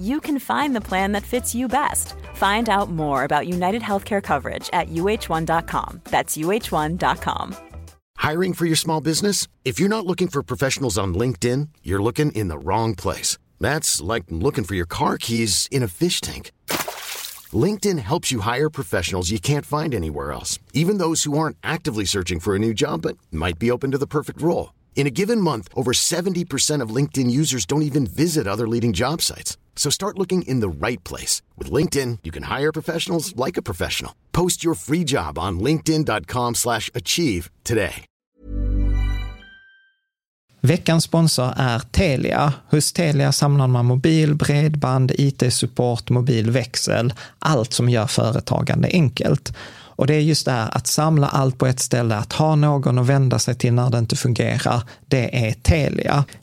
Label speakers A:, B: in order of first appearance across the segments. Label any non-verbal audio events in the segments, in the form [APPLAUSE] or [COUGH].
A: you can find the plan that fits you best. Find out more about United Healthcare coverage at uh1.com. That's uh1.com.
B: Hiring for your small business? If you're not looking for professionals on LinkedIn, you're looking in the wrong place. That's like looking for your car keys in a fish tank. LinkedIn helps you hire professionals you can't find anywhere else, even those who aren't actively searching for a new job but might be open to the perfect role. In a given month, over 70% of LinkedIn users don't even visit other leading job sites. So start looking in the right place. With LinkedIn, you can hire professionals like a professional. Post your free job on linkedin.com slash achieve today.
C: Veckans sponsor är Telia. Hos Telia samlar man mobil, bredband, IT-support, mobilväxel, allt som gör företagande enkelt. Och det är just det här att samla allt på ett ställe, att ha någon att vända sig till när det inte fungerar, det är Telia.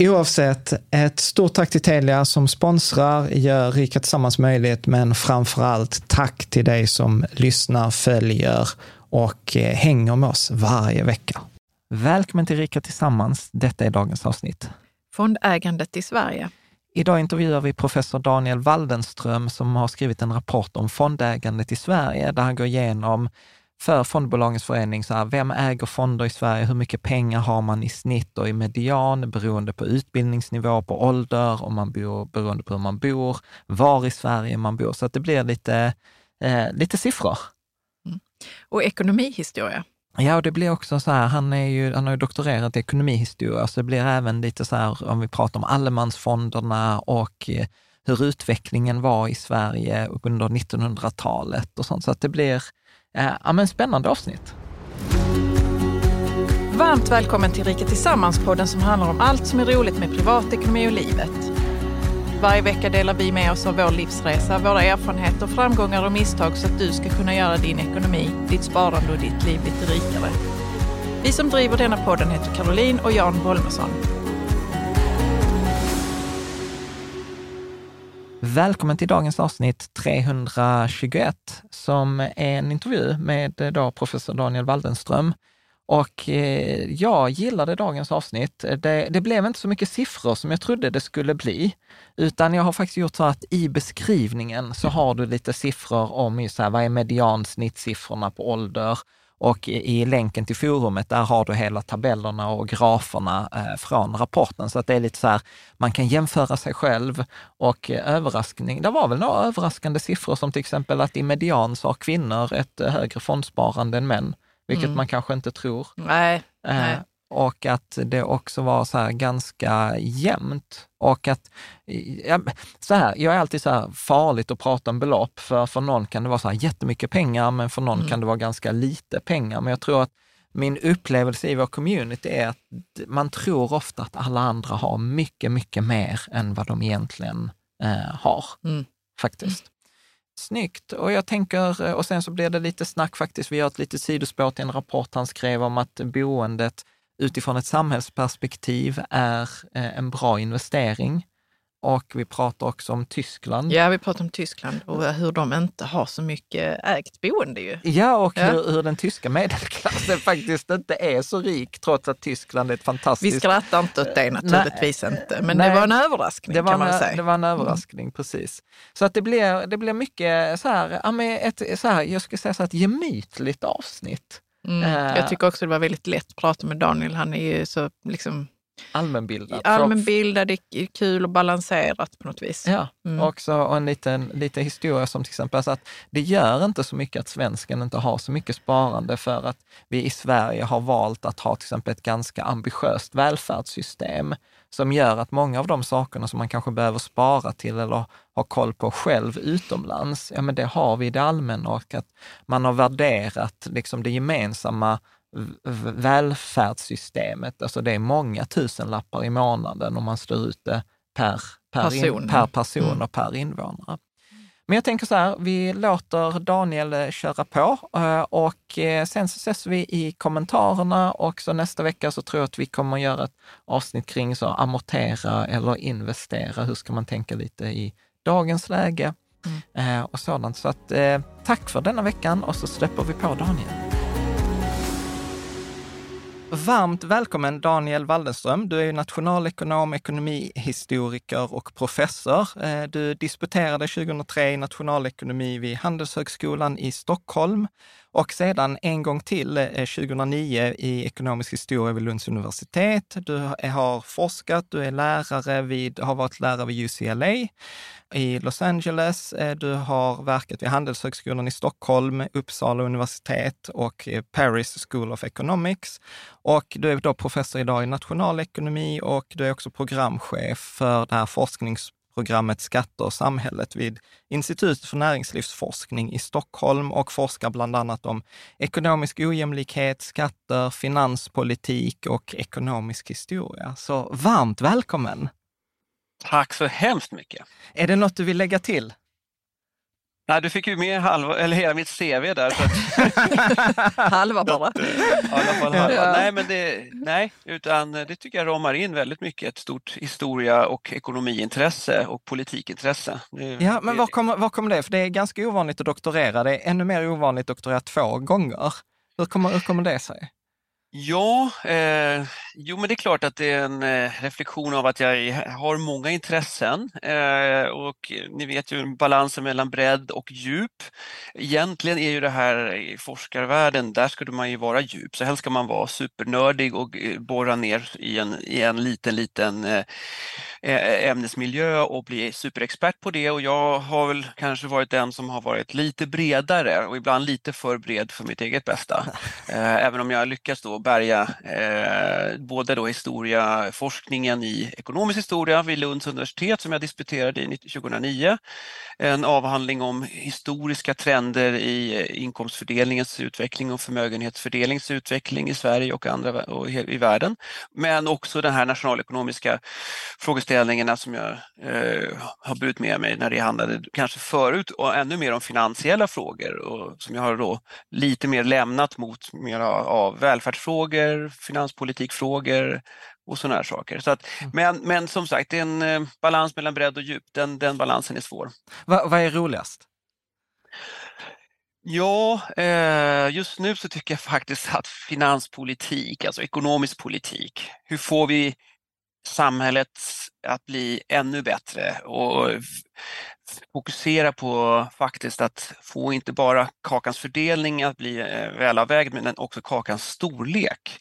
C: Oavsett, ett stort tack till Telia som sponsrar, gör Rika Tillsammans möjligt, men framför allt tack till dig som lyssnar, följer och eh, hänger med oss varje vecka. Välkommen till Rika Tillsammans. Detta är dagens avsnitt.
D: Fondägandet i Sverige.
C: Idag intervjuar vi professor Daniel Waldenström som har skrivit en rapport om fondägandet i Sverige, där han går igenom för fondbolagens förening, så här, vem äger fonder i Sverige? Hur mycket pengar har man i snitt och i median beroende på utbildningsnivå, på ålder, om man bor, beroende på hur man bor, var i Sverige man bor. Så att det blir lite, eh, lite siffror.
D: Mm. Och ekonomihistoria.
C: Ja, och det blir också så här, han, är ju, han har ju doktorerat i ekonomihistoria, så det blir även lite så här, om vi pratar om allemansfonderna och eh, hur utvecklingen var i Sverige under 1900-talet och sånt. Så att det blir, Eh, ja, men spännande avsnitt.
D: Varmt välkommen till Rika Tillsammans-podden som handlar om allt som är roligt med privatekonomi och livet. Varje vecka delar vi med oss av vår livsresa, våra erfarenheter, framgångar och misstag så att du ska kunna göra din ekonomi, ditt sparande och ditt liv lite rikare. Vi som driver denna podden heter Caroline och Jan Bolmesson.
C: Välkommen till dagens avsnitt 321 som är en intervju med eh, då professor Daniel Waldenström. Och eh, jag gillade dagens avsnitt. Det, det, blev inte så mycket siffror som jag trodde det skulle bli, utan jag har faktiskt gjort så att i beskrivningen så har du lite siffror om så här, vad är mediansnittsiffrorna på ålder, och i länken till forumet, där har du hela tabellerna och graferna eh, från rapporten. Så att det är lite så här, man kan jämföra sig själv och eh, överraskning. Det var väl några överraskande siffror som till exempel att i median så har kvinnor ett eh, högre fondsparande än män, vilket mm. man kanske inte tror.
D: Nej, nej.
C: Och att det också var så här ganska jämnt. Och att, ja, så här, jag är alltid så här farligt att prata om belopp, för för någon kan det vara så här jättemycket pengar, men för någon mm. kan det vara ganska lite pengar. Men jag tror att min upplevelse i vår community är att man tror ofta att alla andra har mycket, mycket mer än vad de egentligen eh, har, mm. faktiskt. Snyggt. Och jag tänker, och sen så blir det lite snack faktiskt. Vi gör ett litet sidospår till en rapport han skrev om att boendet utifrån ett samhällsperspektiv är eh, en bra investering. Och vi pratar också om Tyskland.
D: Ja, vi pratar om Tyskland och hur de inte har så mycket ägt boende ju.
C: Ja, och ja. Hur, hur, den tyska medelklassen [LAUGHS] faktiskt inte är så rik, trots att Tyskland är ett fantastiskt...
D: Vi skrattar inte åt det naturligtvis Nej. inte, men Nej. det var en överraskning
C: det var
D: kan man
C: en,
D: säga.
C: Det var en överraskning, mm. precis. Så att det blir, det blir mycket så här, ett, så här, jag skulle säga så här, ett gemytligt avsnitt.
D: Mm. Uh, jag tycker också det var väldigt lätt att prata med Daniel. Han är ju så liksom
C: Allmänbildad.
D: Allmänbildad, det är kul och balanserat på något vis.
C: Ja, mm. också och en liten, liten historia som till exempel alltså att det gör inte så mycket att svensken inte har så mycket sparande för att vi i Sverige har valt att ha till exempel ett ganska ambitiöst välfärdssystem som gör att många av de sakerna som man kanske behöver spara till eller ha koll på själv utomlands, ja men det har vi i det allmänna och att man har värderat liksom det gemensamma välfärdssystemet, alltså det är många tusenlappar i månaden om man slår ut det per, per person, in, per person mm. och per invånare. Men jag tänker så här, vi låter Daniel eh, köra på eh, och eh, sen så ses vi i kommentarerna och så nästa vecka så tror jag att vi kommer att göra ett avsnitt kring så amortera eller investera. Hur ska man tänka lite i dagens läge mm. och sådant. Så att tack för denna veckan och så släpper vi på Daniel. Varmt välkommen Daniel Waldenström. Du är nationalekonom, ekonomihistoriker och professor. Eh, du disputerade 2003 i nationalekonomi vid Handelshögskolan i Stockholm och sedan en gång till eh, 2009 i ekonomisk historia vid Lunds universitet. Du har forskat, du är lärare vid, har varit lärare vid UCLA i Los Angeles. Eh, du har verkat vid Handelshögskolan i Stockholm, Uppsala universitet och eh, Paris School of Economics. Och du är då professor idag i nationalekonomi och du är också programchef för det här forsknings programmet Skatter och samhället vid Institutet för näringslivsforskning i Stockholm och forskar bland annat om ekonomisk ojämlikhet, skatter, finanspolitik och ekonomisk historia. Så varmt välkommen!
E: Tack så hemskt mycket!
C: Är det något du vill lägga till?
E: Nej, du fick ju med halva, eller hela mitt CV där. Så
D: att, [LAUGHS] halva bara.
E: Eh, ja, halva. Ja. Nej, men det, nej, utan det tycker jag ramar in väldigt mycket ett stort historia och ekonomiintresse och politikintresse.
C: ja, men var kommer, var kommer det? För det är ganska ovanligt att doktorera. Det är ännu mer ovanligt att doktorera två gånger. Hur kommer, hur kommer det sig?
E: Ja, eh, jo men det är klart att det är en eh, reflektion av att jag har många intressen eh, och ni vet ju balansen mellan bredd och djup. Egentligen är ju det här i forskarvärlden, där skulle man ju vara djup, så helst ska man vara supernördig och eh, borra ner i en, i en liten, liten eh, eh, ämnesmiljö och bli superexpert på det och jag har väl kanske varit den som har varit lite bredare och ibland lite för bred för mitt eget bästa. [LAUGHS] Även om jag lyckas då bärga eh, både då historia, forskningen i ekonomisk historia vid Lunds universitet som jag disputerade i 2009. En avhandling om historiska trender i eh, inkomstfördelningens utveckling och förmögenhetsfördelningens utveckling i Sverige och andra och i världen. Men också den här nationalekonomiska frågeställningarna som jag eh, har burit med mig när det handlade kanske förut och ännu mer om finansiella frågor och som jag har då lite mer lämnat mot mer av välfärdsfrågor frågor, finanspolitikfrågor och sådana här saker. Så att, mm. men, men som sagt, det är en eh, balans mellan bredd och djup. Den, den balansen är svår.
C: Va, vad är roligast?
E: Ja, eh, just nu så tycker jag faktiskt att finanspolitik, alltså ekonomisk politik, hur får vi samhället att bli ännu bättre och fokusera på faktiskt att få inte bara kakans fördelning att bli eh, välavvägd men också kakans storlek.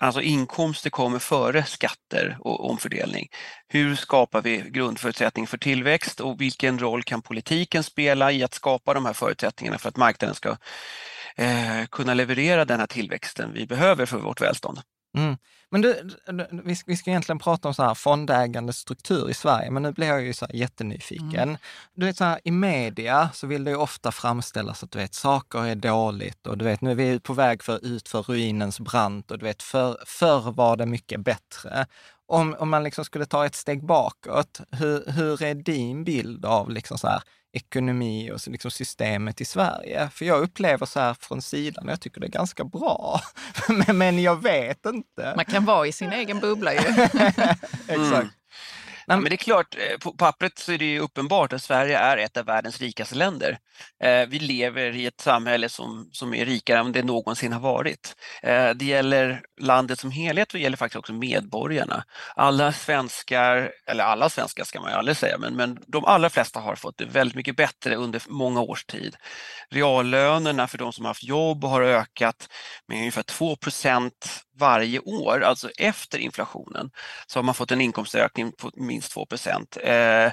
E: Alltså inkomster kommer före skatter och omfördelning. Hur skapar vi grundförutsättning för tillväxt och vilken roll kan politiken spela i att skapa de här förutsättningarna för att marknaden ska eh, kunna leverera den här tillväxten vi behöver för vårt välstånd?
C: Mm. Men du, vi ska, vi ska egentligen prata om så här fondägande struktur i Sverige, men nu blir jag ju så här jättenyfiken. Mm. Du vet, så här, i media så vill det ju ofta framställas att du vet, saker är dåligt och du vet, nu är vi på väg för, ut för ruinens brant och du vet, för, förr var det mycket bättre. Om, om man liksom skulle ta ett steg bakåt, hur, hur är din bild av liksom så här, ekonomi och liksom systemet i Sverige. För jag upplever så här från sidan, jag tycker det är ganska bra. [LAUGHS] men, jag vet inte.
D: Man kan vara i sin egen bubbla ju. [LAUGHS]
C: Exakt. Mm.
E: Ja, men det är klart, eh, på pappret så är det uppenbart att Sverige är ett av världens rikaste länder. Eh, vi lever i ett samhälle som, som är rikare än det någonsin har varit. Eh, det gäller landet som helhet och det gäller faktiskt också medborgarna. Alla svenskar, eller alla svenskar ska man ju aldrig säga, men, men de allra flesta har fått det väldigt mycket bättre under många års tid. Reallönerna för de som har haft jobb har ökat med ungefär 2 varje år, alltså efter inflationen, så har man fått en inkomstökning på minst 2 eh,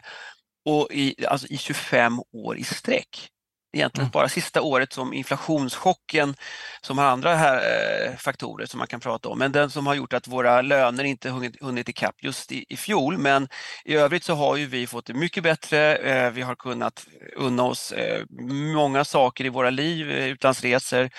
E: och i, alltså i 25 år i sträck. Egentligen mm. bara sista året som inflationschocken, som har andra här, eh, faktorer som man kan prata om, men den som har gjort att våra löner inte hunnit, hunnit ikapp just i, i fjol. Men i övrigt så har ju vi fått det mycket bättre. Eh, vi har kunnat unna oss eh, många saker i våra liv, eh, utlandsresor,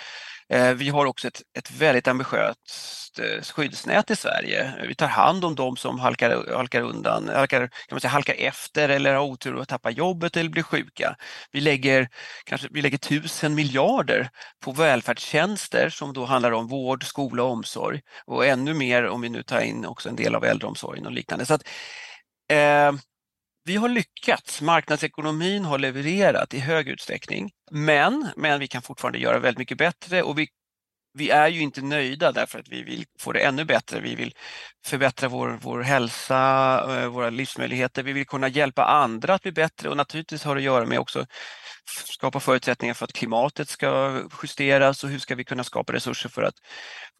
E: Eh, vi har också ett, ett väldigt ambitiöst eh, skyddsnät i Sverige. Vi tar hand om de som halkar, halkar undan, halkar, kan man säga, halkar efter eller har otur att tappa jobbet eller blir sjuka. Vi lägger, kanske, vi lägger tusen miljarder på välfärdstjänster som då handlar om vård, skola och omsorg och ännu mer om vi nu tar in också en del av äldreomsorgen och liknande. Så att, eh, vi har lyckats. Marknadsekonomin har levererat i hög utsträckning. Men, men vi kan fortfarande göra väldigt mycket bättre och vi, vi är ju inte nöjda därför att vi vill få det ännu bättre. Vi vill förbättra vår, vår hälsa, eh, våra livsmöjligheter. Vi vill kunna hjälpa andra att bli bättre och naturligtvis har det att göra med också skapa förutsättningar för att klimatet ska justeras och hur ska vi kunna skapa resurser för att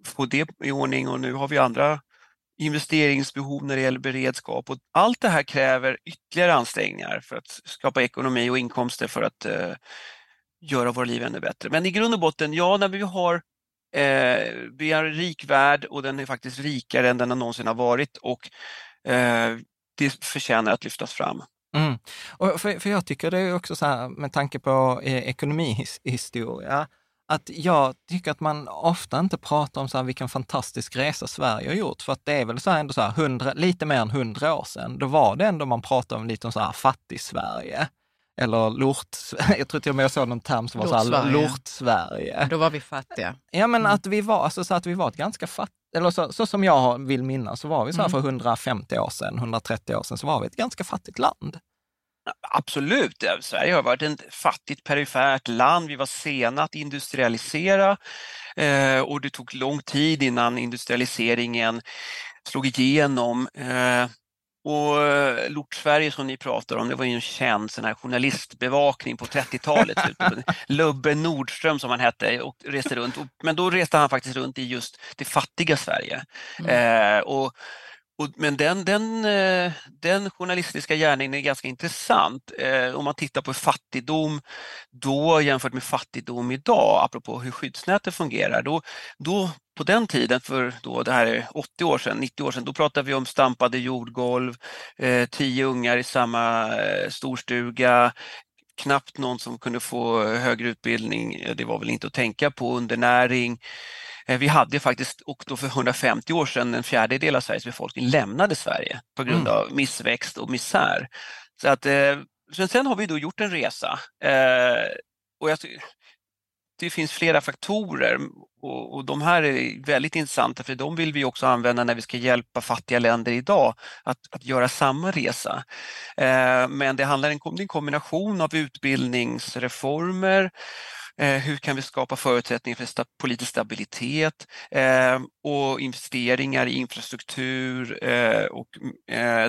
E: få det i ordning och nu har vi andra investeringsbehov när det gäller beredskap och allt det här kräver ytterligare ansträngningar för att skapa ekonomi och inkomster för att eh, göra våra liv ännu bättre. Men i grund och botten, ja, när vi har eh, vi är en rik värld och den är faktiskt rikare än den någonsin har varit och eh, det förtjänar att lyftas fram.
C: Mm. Och för, för jag tycker det är också så här med tanke på eh, ekonomihistoria, att jag tycker att man ofta inte pratar om så här, vilken fantastisk resa Sverige har gjort. För att det är väl så här ändå så här, 100, lite mer än hundra år sedan, då var det ändå man pratade om lite om så här fattig-Sverige. Eller lort, [LAUGHS] jag tror till och med jag såg någon term som var så här, lort-Sverige.
D: Då var vi fattiga.
C: Ja men mm. att vi var, alltså så att vi var ett ganska fattigt, eller så, så, som jag vill minnas så var vi så här mm. för 150 år sedan, 130 år sedan, så var vi ett ganska fattigt land.
E: Absolut, Sverige har varit ett fattigt perifert land. Vi var sena att industrialisera eh, och det tog lång tid innan industrialiseringen slog igenom. Eh, och Lort-Sverige som ni pratar om, det var ju en känd sån här journalistbevakning på 30-talet. [LAUGHS] Lubbe Nordström som han hette och reste runt. Men då reste han faktiskt runt i just det fattiga Sverige. Mm. Eh, och och, men den, den, eh, den journalistiska gärningen är ganska intressant. Eh, om man tittar på fattigdom då jämfört med fattigdom idag, apropå hur skyddsnätet fungerar. Då, då, på den tiden, för då, det här är 80 år sedan, 90 år sedan, då pratade vi om stampade jordgolv, eh, tio ungar i samma eh, storstuga, knappt någon som kunde få högre utbildning. Det var väl inte att tänka på, undernäring. Eh, vi hade faktiskt, och då för 150 år sedan, en fjärdedel av Sveriges befolkning lämnade Sverige på grund mm. av missväxt och misär. Så att, eh, sen har vi då gjort en resa. Eh, och jag, det finns flera faktorer och, och, de här är väldigt intressanta för de vill vi också använda när vi ska hjälpa fattiga länder idag att, att göra samma resa. Eh, men det handlar om en kombination av utbildningsreformer, hur kan vi skapa förutsättningar för sta politisk stabilitet eh, och investeringar i infrastruktur eh, och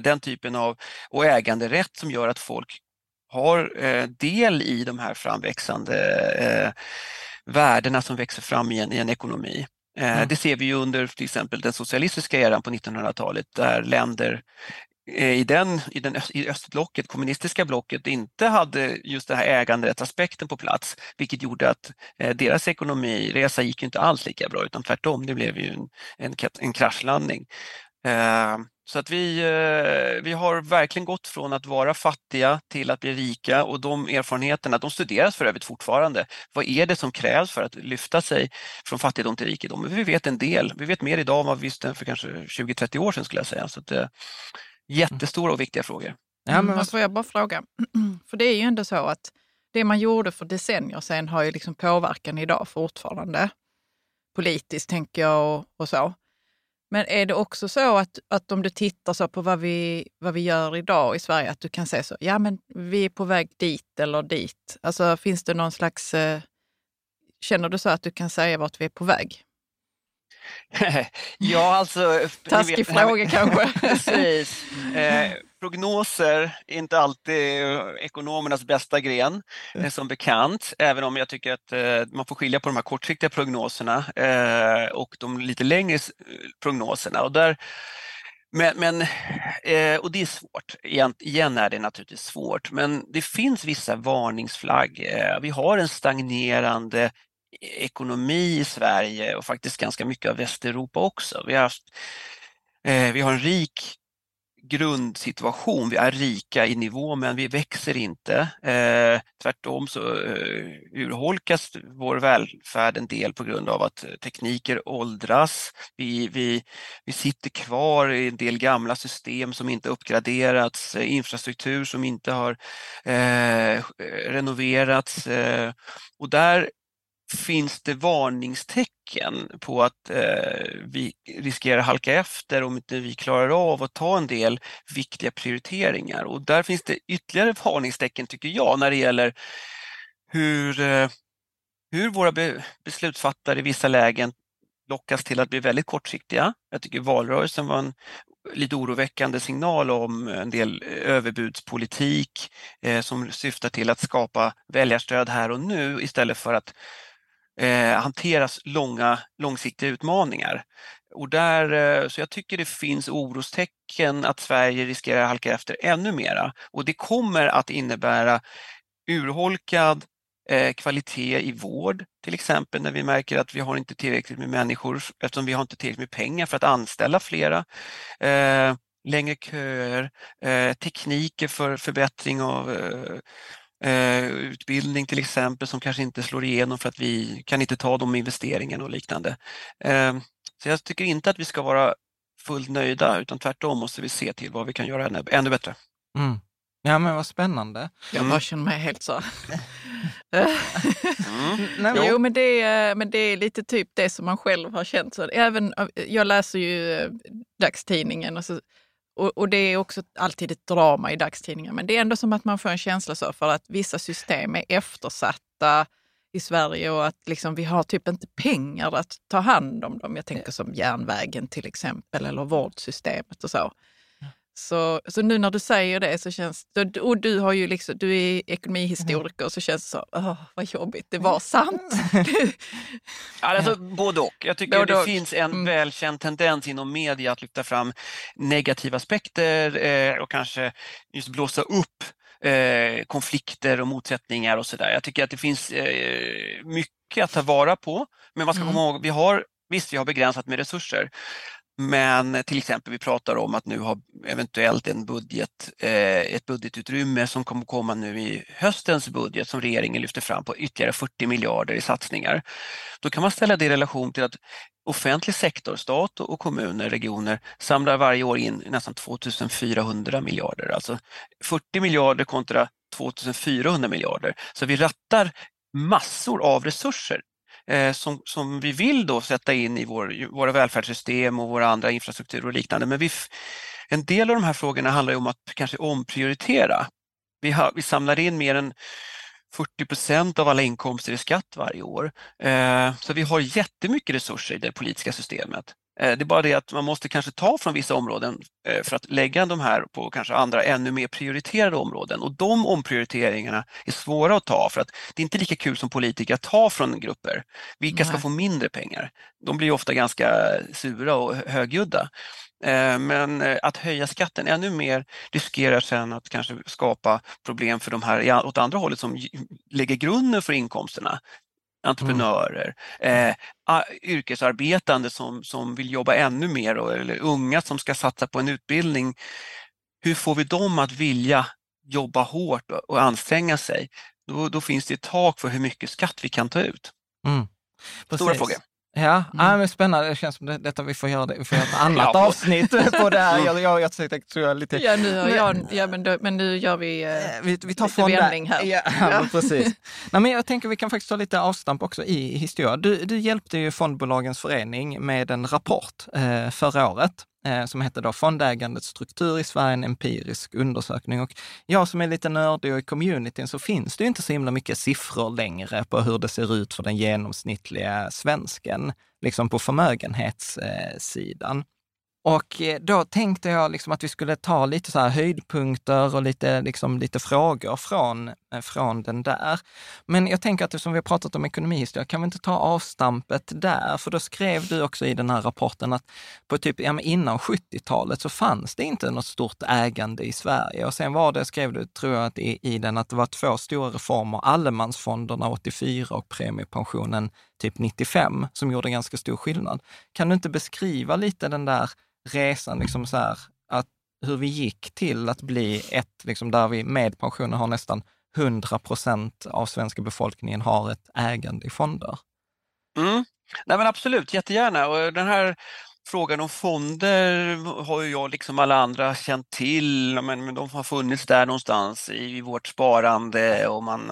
E: den typen av och äganderätt som gör att folk har del i de här framväxande värdena som växer fram i en, i en ekonomi. Mm. Det ser vi under till exempel den socialistiska eran på 1900-talet där länder Eh, Eh, i, den, i, den, i östblocket, kommunistiska blocket, inte hade just den här äganderättsaspekten på plats, vilket gjorde att eh, deras ekonomiresa gick inte alls lika bra, utan tvärtom, det blev ju en, en, en kraschlandning. Eh, så att vi, eh, vi har verkligen gått från att vara fattiga till att bli rika och de erfarenheterna, de studeras för övrigt fortfarande. Vad är det som krävs för att lyfta sig från fattigdom till rikedom? Vi vet en del, vi vet mer idag än vad vi visste för kanske 20-30 år sedan skulle jag säga. Så att, eh, Jättestora och viktiga frågor.
D: Ja, men... Mm, får jag bara fråga, [CLEARS THROAT] För det är ju ändå så att det man gjorde för decennier sedan har ju liksom påverkan idag fortfarande. Politiskt tänker jag och, och så. Men är det också så att, att om du tittar så på vad vi, vad vi gör idag i Sverige, att du kan säga så, ja men vi är på väg dit eller dit. Alltså finns det någon slags, eh, känner du så att du kan säga vart vi är på väg?
E: Ja, alltså...
D: Taskig vet, fråga kanske. [LAUGHS]
E: Precis. Eh, prognoser är inte alltid eh, ekonomernas bästa gren, eh, som bekant, även om jag tycker att eh, man får skilja på de här kortsiktiga prognoserna eh, och de lite längre prognoserna. Och där, men, men eh, och det är svårt, igen, igen är det naturligtvis svårt, men det finns vissa varningsflagg. vi har en stagnerande ekonomi i Sverige och faktiskt ganska mycket av Västeuropa också. Vi har, haft, eh, vi har en rik grundsituation. Vi är rika i nivå men vi växer inte. Eh, tvärtom så eh, urholkas vår välfärd en del på grund av att tekniker åldras. Vi, vi, vi sitter kvar i en del gamla system som inte uppgraderats, eh, infrastruktur som inte har eh, renoverats eh, och där finns det varningstecken på att eh, vi riskerar halka efter om inte vi klarar av att ta en del viktiga prioriteringar. Och där finns det ytterligare varningstecken tycker jag när det gäller hur, eh, hur våra be beslutsfattare i vissa lägen lockas till att bli väldigt kortsiktiga. Jag tycker valrörelsen var en lite oroväckande signal om en del överbudspolitik eh, som syftar till att skapa väljarstöd här och nu istället för att eh, hanteras långa, långsiktiga utmaningar. Och där, eh, så jag tycker det finns orostecken att Sverige riskerar att halka efter ännu mera och det kommer att innebära urholkad eh, kvalitet i vård, till exempel när vi märker att vi har inte tillräckligt med människor eftersom vi har inte tillräckligt med pengar för att anställa flera. Eh, längre köer, eh, tekniker för förbättring av eh, utbildning till exempel som kanske inte slår igenom för att vi kan inte ta de investeringarna och liknande. Eh, så jag tycker inte att vi ska vara fullt nöjda utan tvärtom måste vi se till vad vi kan göra ännu, ännu bättre.
C: Mm. Ja men vad spännande.
D: Jag bara mm. känner mig helt så. mm. [LAUGHS] Jo men det, är, men det är lite typ det som man själv har känt. Så även, jag läser ju eh, dagstidningen och så och, och, det är också alltid ett drama i dagstidningar, men det är ändå som att man får en känsla så för att vissa system är eftersatta i Sverige och att liksom vi har typ inte pengar att ta hand om dem. Jag tänker som järnvägen till exempel eller vårdsystemet och så. Så, så nu när du säger det så känns det, och du har ju liksom, du är ekonomihistoriker, så känns det så, åh, vad jobbigt, det var sant. [LAUGHS]
E: alltså, både och. Jag tycker både det och. finns en mm. välkänd tendens inom media att lyfta fram negativa aspekter eh, och kanske just blåsa upp eh, konflikter och motsättningar och sådär. Jag tycker att det finns eh, mycket att ta vara på, men man ska mm. komma ihåg, vi har Visst, vi har begränsat med resurser, men till exempel vi pratar om att nu ha eventuellt en budget, eh, ett budgetutrymme som kommer komma nu i höstens budget som regeringen lyfter fram på ytterligare 40 miljarder i satsningar. Då kan man ställa det i relation till att offentlig sektor, stat och kommuner, regioner samlar varje år in nästan 2400 miljarder. Alltså 40 miljarder kontra 2400 miljarder. Så vi rattar massor av resurser Eh, som, som vi vill då sätta in i vår, våra välfärdssystem och våra andra infrastrukturer och liknande. Men vi, en del av de här frågorna handlar om att kanske omprioritera. Vi, har, vi samlar in mer än 40 procent av alla inkomster i skatt varje år. Eh, så vi har jättemycket resurser i det politiska systemet. Eh, det är bara det att man måste kanske ta från vissa områden eh, för att lägga de här på kanske andra ännu mer prioriterade områden och de omprioriteringarna är svåra att ta för att det är inte lika kul som politiker att ta från grupper. Vilka ska få mindre pengar? De blir ofta ganska sura och högljudda. Eh, men att höja skatten ännu mer riskerar sen att kanske skapa problem för de här åt andra hållet som lägger grunden för inkomsterna entreprenörer, mm. eh, yrkesarbetande som, som vill jobba ännu mer och, eller unga som ska satsa på en utbildning. Hur får vi dem att vilja jobba hårt och, och anstränga sig? Då, då, finns det ett tak för hur mycket skatt vi kan ta ut. Mm. Stora frågor.
C: Ja, mm. men spännande. Det känns som det, detta vi får göra det. Vi får göra ett annat [LAUGHS] ja. avsnitt [LAUGHS] på det här. Jag, jag, jag, jag tror jag lite...
D: Ja, nu, har jag, ja men, då, men nu gör vi, eh,
C: vi, vi tar lite vändning här. Ja, [LAUGHS] ja. precis. Nej, men jag tänker vi kan faktiskt ta lite avstamp också i historia. Du, du hjälpte ju Fondbolagens förening med en rapport eh, förra året eh, som heter då Fondägandets struktur i Sverige, en empirisk undersökning. Och jag som är lite nördig och i communityn så finns det ju inte så himla mycket siffror längre på hur det ser ut för den genomsnittliga svensken, liksom på förmögenhetssidan. Och eh, då tänkte jag liksom att vi skulle ta lite så här höjdpunkter och lite, liksom, lite frågor från, Eh, från den där. Men jag tänker att som vi har pratat om ekonomihistoria, kan vi inte ta avstampet där? För då skrev du också i den här rapporten att på typ, ja, innan 70-talet så fanns det inte något stort ägande i Sverige. Och sen var det, skrev du, tror jag, att i, i den att det var två stora reformer, allemansfonderna 84 och premiepensionen typ 95, som gjorde ganska stor skillnad. Kan du inte beskriva lite den där resan, liksom så här, att hur vi gick till att bli ett, liksom där vi med pensionen har nästan 100 procent av svenska befolkningen har ett ägande i fonder.
E: Mm. Nej men absolut, jättegärna. Och den här frågan om fonder har ju jag liksom alla andra känt till, men, de har funnits där någonstans i vårt sparande och man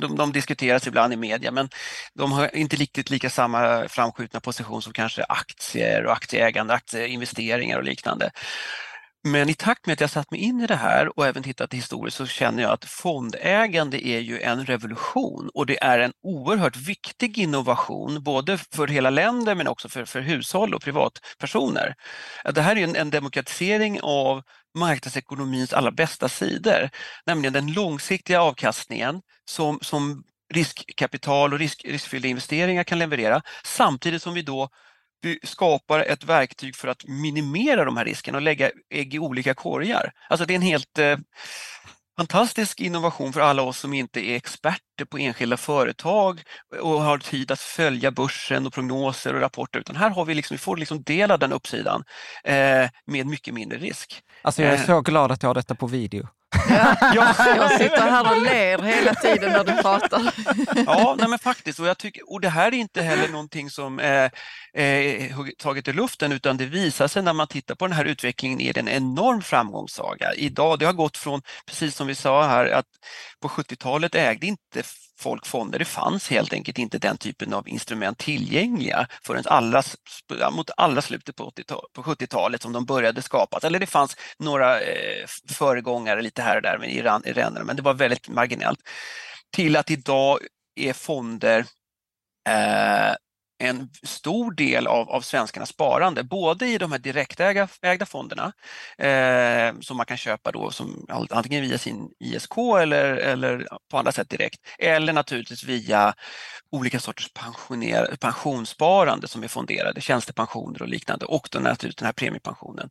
E: de, de diskuteras ibland i media men de har inte riktigt lika samma framskjutna position som kanske aktier och aktieägande, aktieinvesteringar och liknande. Men i takt med att jag satt mig in i det här och även tittat historiskt så känner jag att fondägande är ju en revolution och det är en oerhört viktig innovation både för hela länder men också för, för hushåll och privatpersoner. Det här är en, en demokratisering av marknadsekonomins allra bästa sidor, nämligen den långsiktiga avkastningen som, som riskkapital och risk, riskfyllda investeringar kan leverera samtidigt som vi då skapar ett verktyg för att minimera de här riskerna och lägga ägg i olika korgar. Alltså det är en helt eh, fantastisk innovation för alla oss som inte är experter på enskilda företag och har tid att följa börsen och prognoser och rapporter utan här har vi liksom, vi får liksom del av den uppsidan eh, med mycket mindre risk.
C: Alltså jag är eh. så glad att jag har detta på video.
D: Ja, [LAUGHS] jag [LAUGHS] sitter här och ler hela tiden när du pratar. [LAUGHS]
E: Ja, nej men faktiskt. Och, jag tycker, och det här är inte heller någonting som är, är taget i luften utan det visar sig när man tittar på den här utvecklingen är det en enorm framgångssaga. Idag, det har gått från, precis som vi sa här, att på 70-talet ägde inte folk fonder. Det fanns helt enkelt inte den typen av instrument tillgängliga förrän allra, mot allra slutet på, på 70-talet som de började skapas. Eller det fanns några eh, föregångare lite här och där med i ränderna, men det var väldigt marginellt. Till att idag är fonder eh, en stor del av, av svenskarnas sparande, både i de här direktägda fonderna eh, som man kan köpa då som antingen via sin ISK eller, eller på andra sätt direkt, eller naturligtvis via olika sorters pensionssparande som är fonderade, tjänstepensioner och liknande och då naturligtvis den här premiepensionen.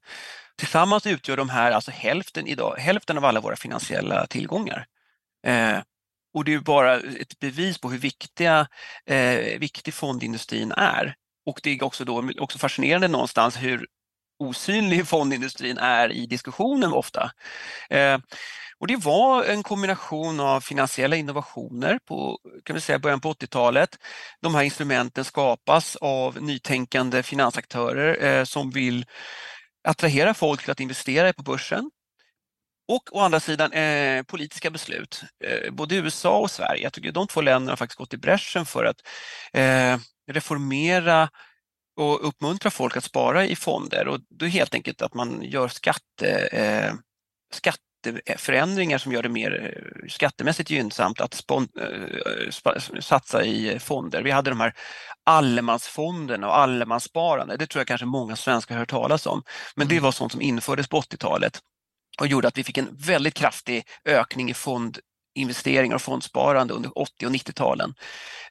E: Tillsammans utgör de här alltså hälften, idag, hälften av alla våra finansiella tillgångar. Eh, och det är bara ett bevis på hur viktiga, eh, viktig fondindustrin är. Och det är också, då, också fascinerande någonstans hur osynlig fondindustrin är i diskussionen ofta. Eh, och det var en kombination av finansiella innovationer på kan vi säga, början på 80-talet. De här instrumenten skapas av nytänkande finansaktörer eh, som vill attrahera folk till att investera på börsen och å andra sidan eh, politiska beslut. Eh, både USA och Sverige, jag tycker de två länderna har faktiskt gått i bräschen för att eh, reformera och uppmuntra folk att spara i fonder och är helt enkelt att man gör skatte, eh, skatteförändringar som gör det mer eh, skattemässigt gynnsamt att spon, eh, satsa i fonder. Vi hade de här allemansfonderna och allemanssparande, det tror jag kanske många svenskar har hört talas om, men det mm. var sånt som infördes på 80-talet och gjorde att vi fick en väldigt kraftig ökning i fondinvesteringar och fondsparande under 80 och 90-talen.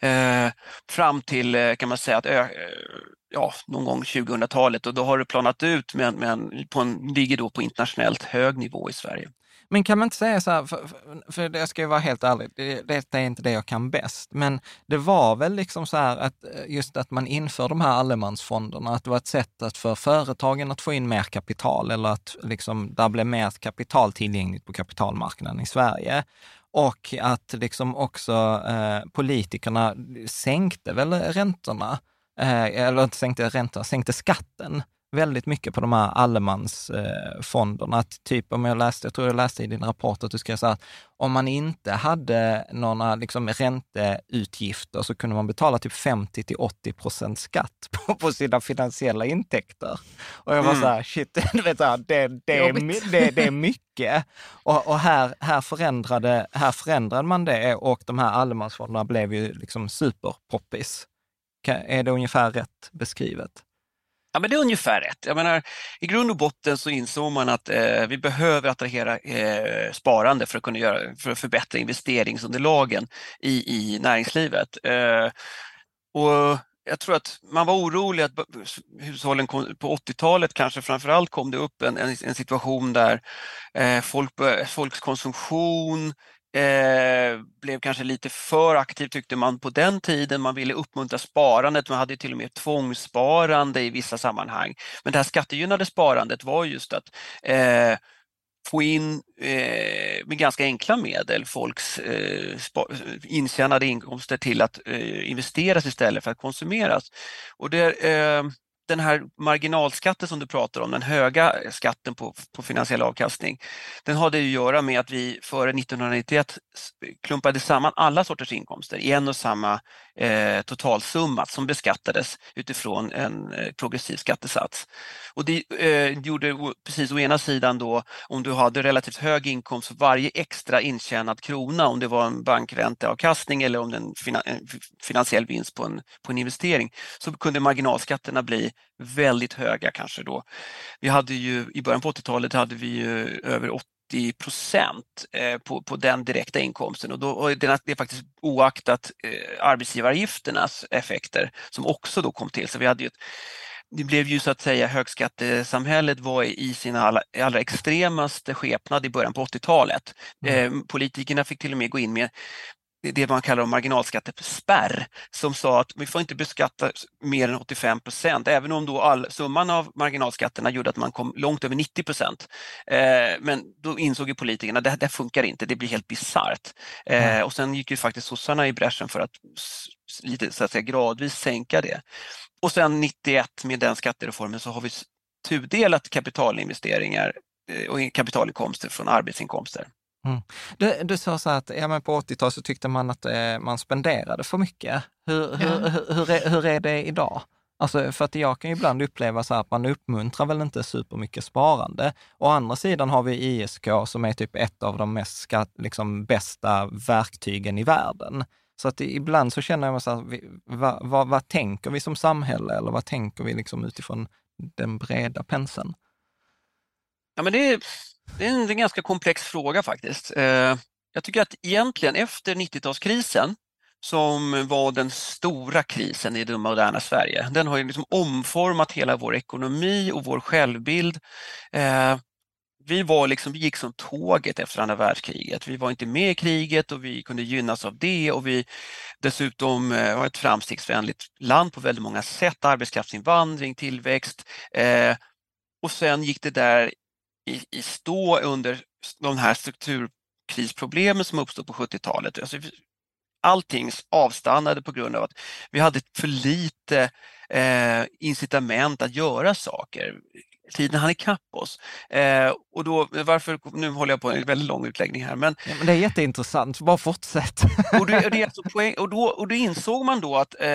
E: Eh, fram till eh, kan man säga att ja, någon gång 2000-talet och då har det planat ut men, men på en, ligger då på internationellt hög nivå i Sverige.
C: Men kan man inte säga så här, för, för, för jag ska ju vara helt ärlig, det, detta är inte det jag kan bäst, men det var väl liksom så här att eh, just att man inför de här allemansfonderna, att det var ett sätt att för företagen att få in mer kapital eller att liksom där blev mer kapital tillgängligt på kapitalmarknaden i Sverige. Och att liksom också eh, politikerna sänkte väl räntorna eh, eller inte sänkte räntorna, sänkte skatten väldigt mycket på de här allemansfonderna. Att typ om jag läste, jag tror jag läste i din rapport att du skrev så här, om man inte hade några liksom ränteutgifter så kunde man betala typ 50 till 80 procent skatt [LAUGHS] på, på sina finansiella intäkter. Och jag var mm. så här, shit, [LAUGHS] du vet, så här, det, det, är, det, det är mycket. Och, och, här, här, förändrade, här förändrade man det och de här allemansfonderna blev ju liksom superpoppis. Är det ungefär rätt beskrivet?
E: Ja, men det är ungefär rätt. Jag menar, I grund och botten så insåg man att eh, vi behöver attrahera eh, sparande för att kunna göra, för att förbättra investeringsunderlagen i, i näringslivet. Eh, och jag tror att man var orolig att hushållen kom, på 80-talet kanske framförallt kom det upp en, en, en situation där eh, folk, folks konsumtion Eh, blev kanske lite för aktiv tyckte man på den tiden. Man ville uppmuntra sparandet, man hade till och med tvångssparande i vissa sammanhang. Men det här skattegynnade sparandet var just att eh, få in eh, med ganska enkla medel folks eh, intjänade inkomster till att eh, investeras istället för att konsumeras. Och det, eh, den här marginalskatten som du pratar om, den höga skatten på, på finansiell avkastning, den hade att göra med att vi före 1991 klumpade samman alla sorters inkomster i en och samma eh, totalsumma som beskattades utifrån en eh, progressiv skattesats. Och det eh, gjorde precis å ena sidan då om du hade relativt hög inkomst för varje extra intjänad krona, om det var en bankränteavkastning eller om det en, en finansiell vinst på en, på en investering, så kunde marginalskatterna bli väldigt höga kanske då. Vi hade ju i början på 80-talet hade vi ju över 80 procent eh, på, på den direkta inkomsten och, då, och det är faktiskt oaktat eh, arbetsgivaravgifternas effekter som också då kom till. Så vi hade ju ett, det blev ju så att säga högskattesamhället var i sin allra, allra extremaste skepnad i början på 80-talet. Mm. Eh, politikerna fick till och med gå in med det man kallar marginalskattespärr som sa att vi får inte beskatta mer än 85 procent, även om då all, summan av marginalskatterna gjorde att man kom långt över 90 procent. Eh, men då insåg ju politikerna att det, det funkar inte, det blir helt bisarrt. Eh, mm. och sen gick ju faktiskt sossarna i bräschen för att lite så att säga, gradvis sänka det. Och sen 91 med den skattereformen så har vi tudelat kapitalinvesteringar eh, och kapitalinkomster från arbetsinkomster.
C: Mm. Du, du sa så att ja, men på 80-talet så tyckte man att eh, man spenderade för mycket. Hur, hur, ja. hur, hur, är, hur är det idag? Alltså, för att jag kan ibland uppleva så att man uppmuntrar väl inte supermycket sparande. Å andra sidan har vi ISK som är typ ett av de mest liksom, bästa verktygen i världen. Så att ibland så känner jag mig så här, vad, vad, vad, tänker vi som samhälle eller vad tänker vi liksom utifrån den breda penseln?
E: Ja, men det är det är en ganska komplex fråga faktiskt. Eh, jag tycker att egentligen efter 90-talskrisen som var den stora krisen i det moderna Sverige. Den har ju liksom omformat hela vår ekonomi och vår självbild. Eh, vi, var liksom, vi gick som tåget efter andra världskriget. Vi var inte med i kriget och vi kunde gynnas av det och vi dessutom eh, var ett framstegsvänligt land på väldigt många sätt. Arbetskraftsinvandring, tillväxt eh, och sen gick det där i, i stå under de här strukturkrisproblemen som uppstod på 70-talet. Alltså, allting avstannade på grund av att vi hade för lite eh, incitament att göra saker tiden hann ikapp oss. Eh, och då, varför, nu håller jag på en väldigt lång utläggning här. Men,
C: ja, men det är jätteintressant, bara fortsätt. [LAUGHS]
E: och, det, det är alltså poäng, och, då, och då insåg man då, att, eh,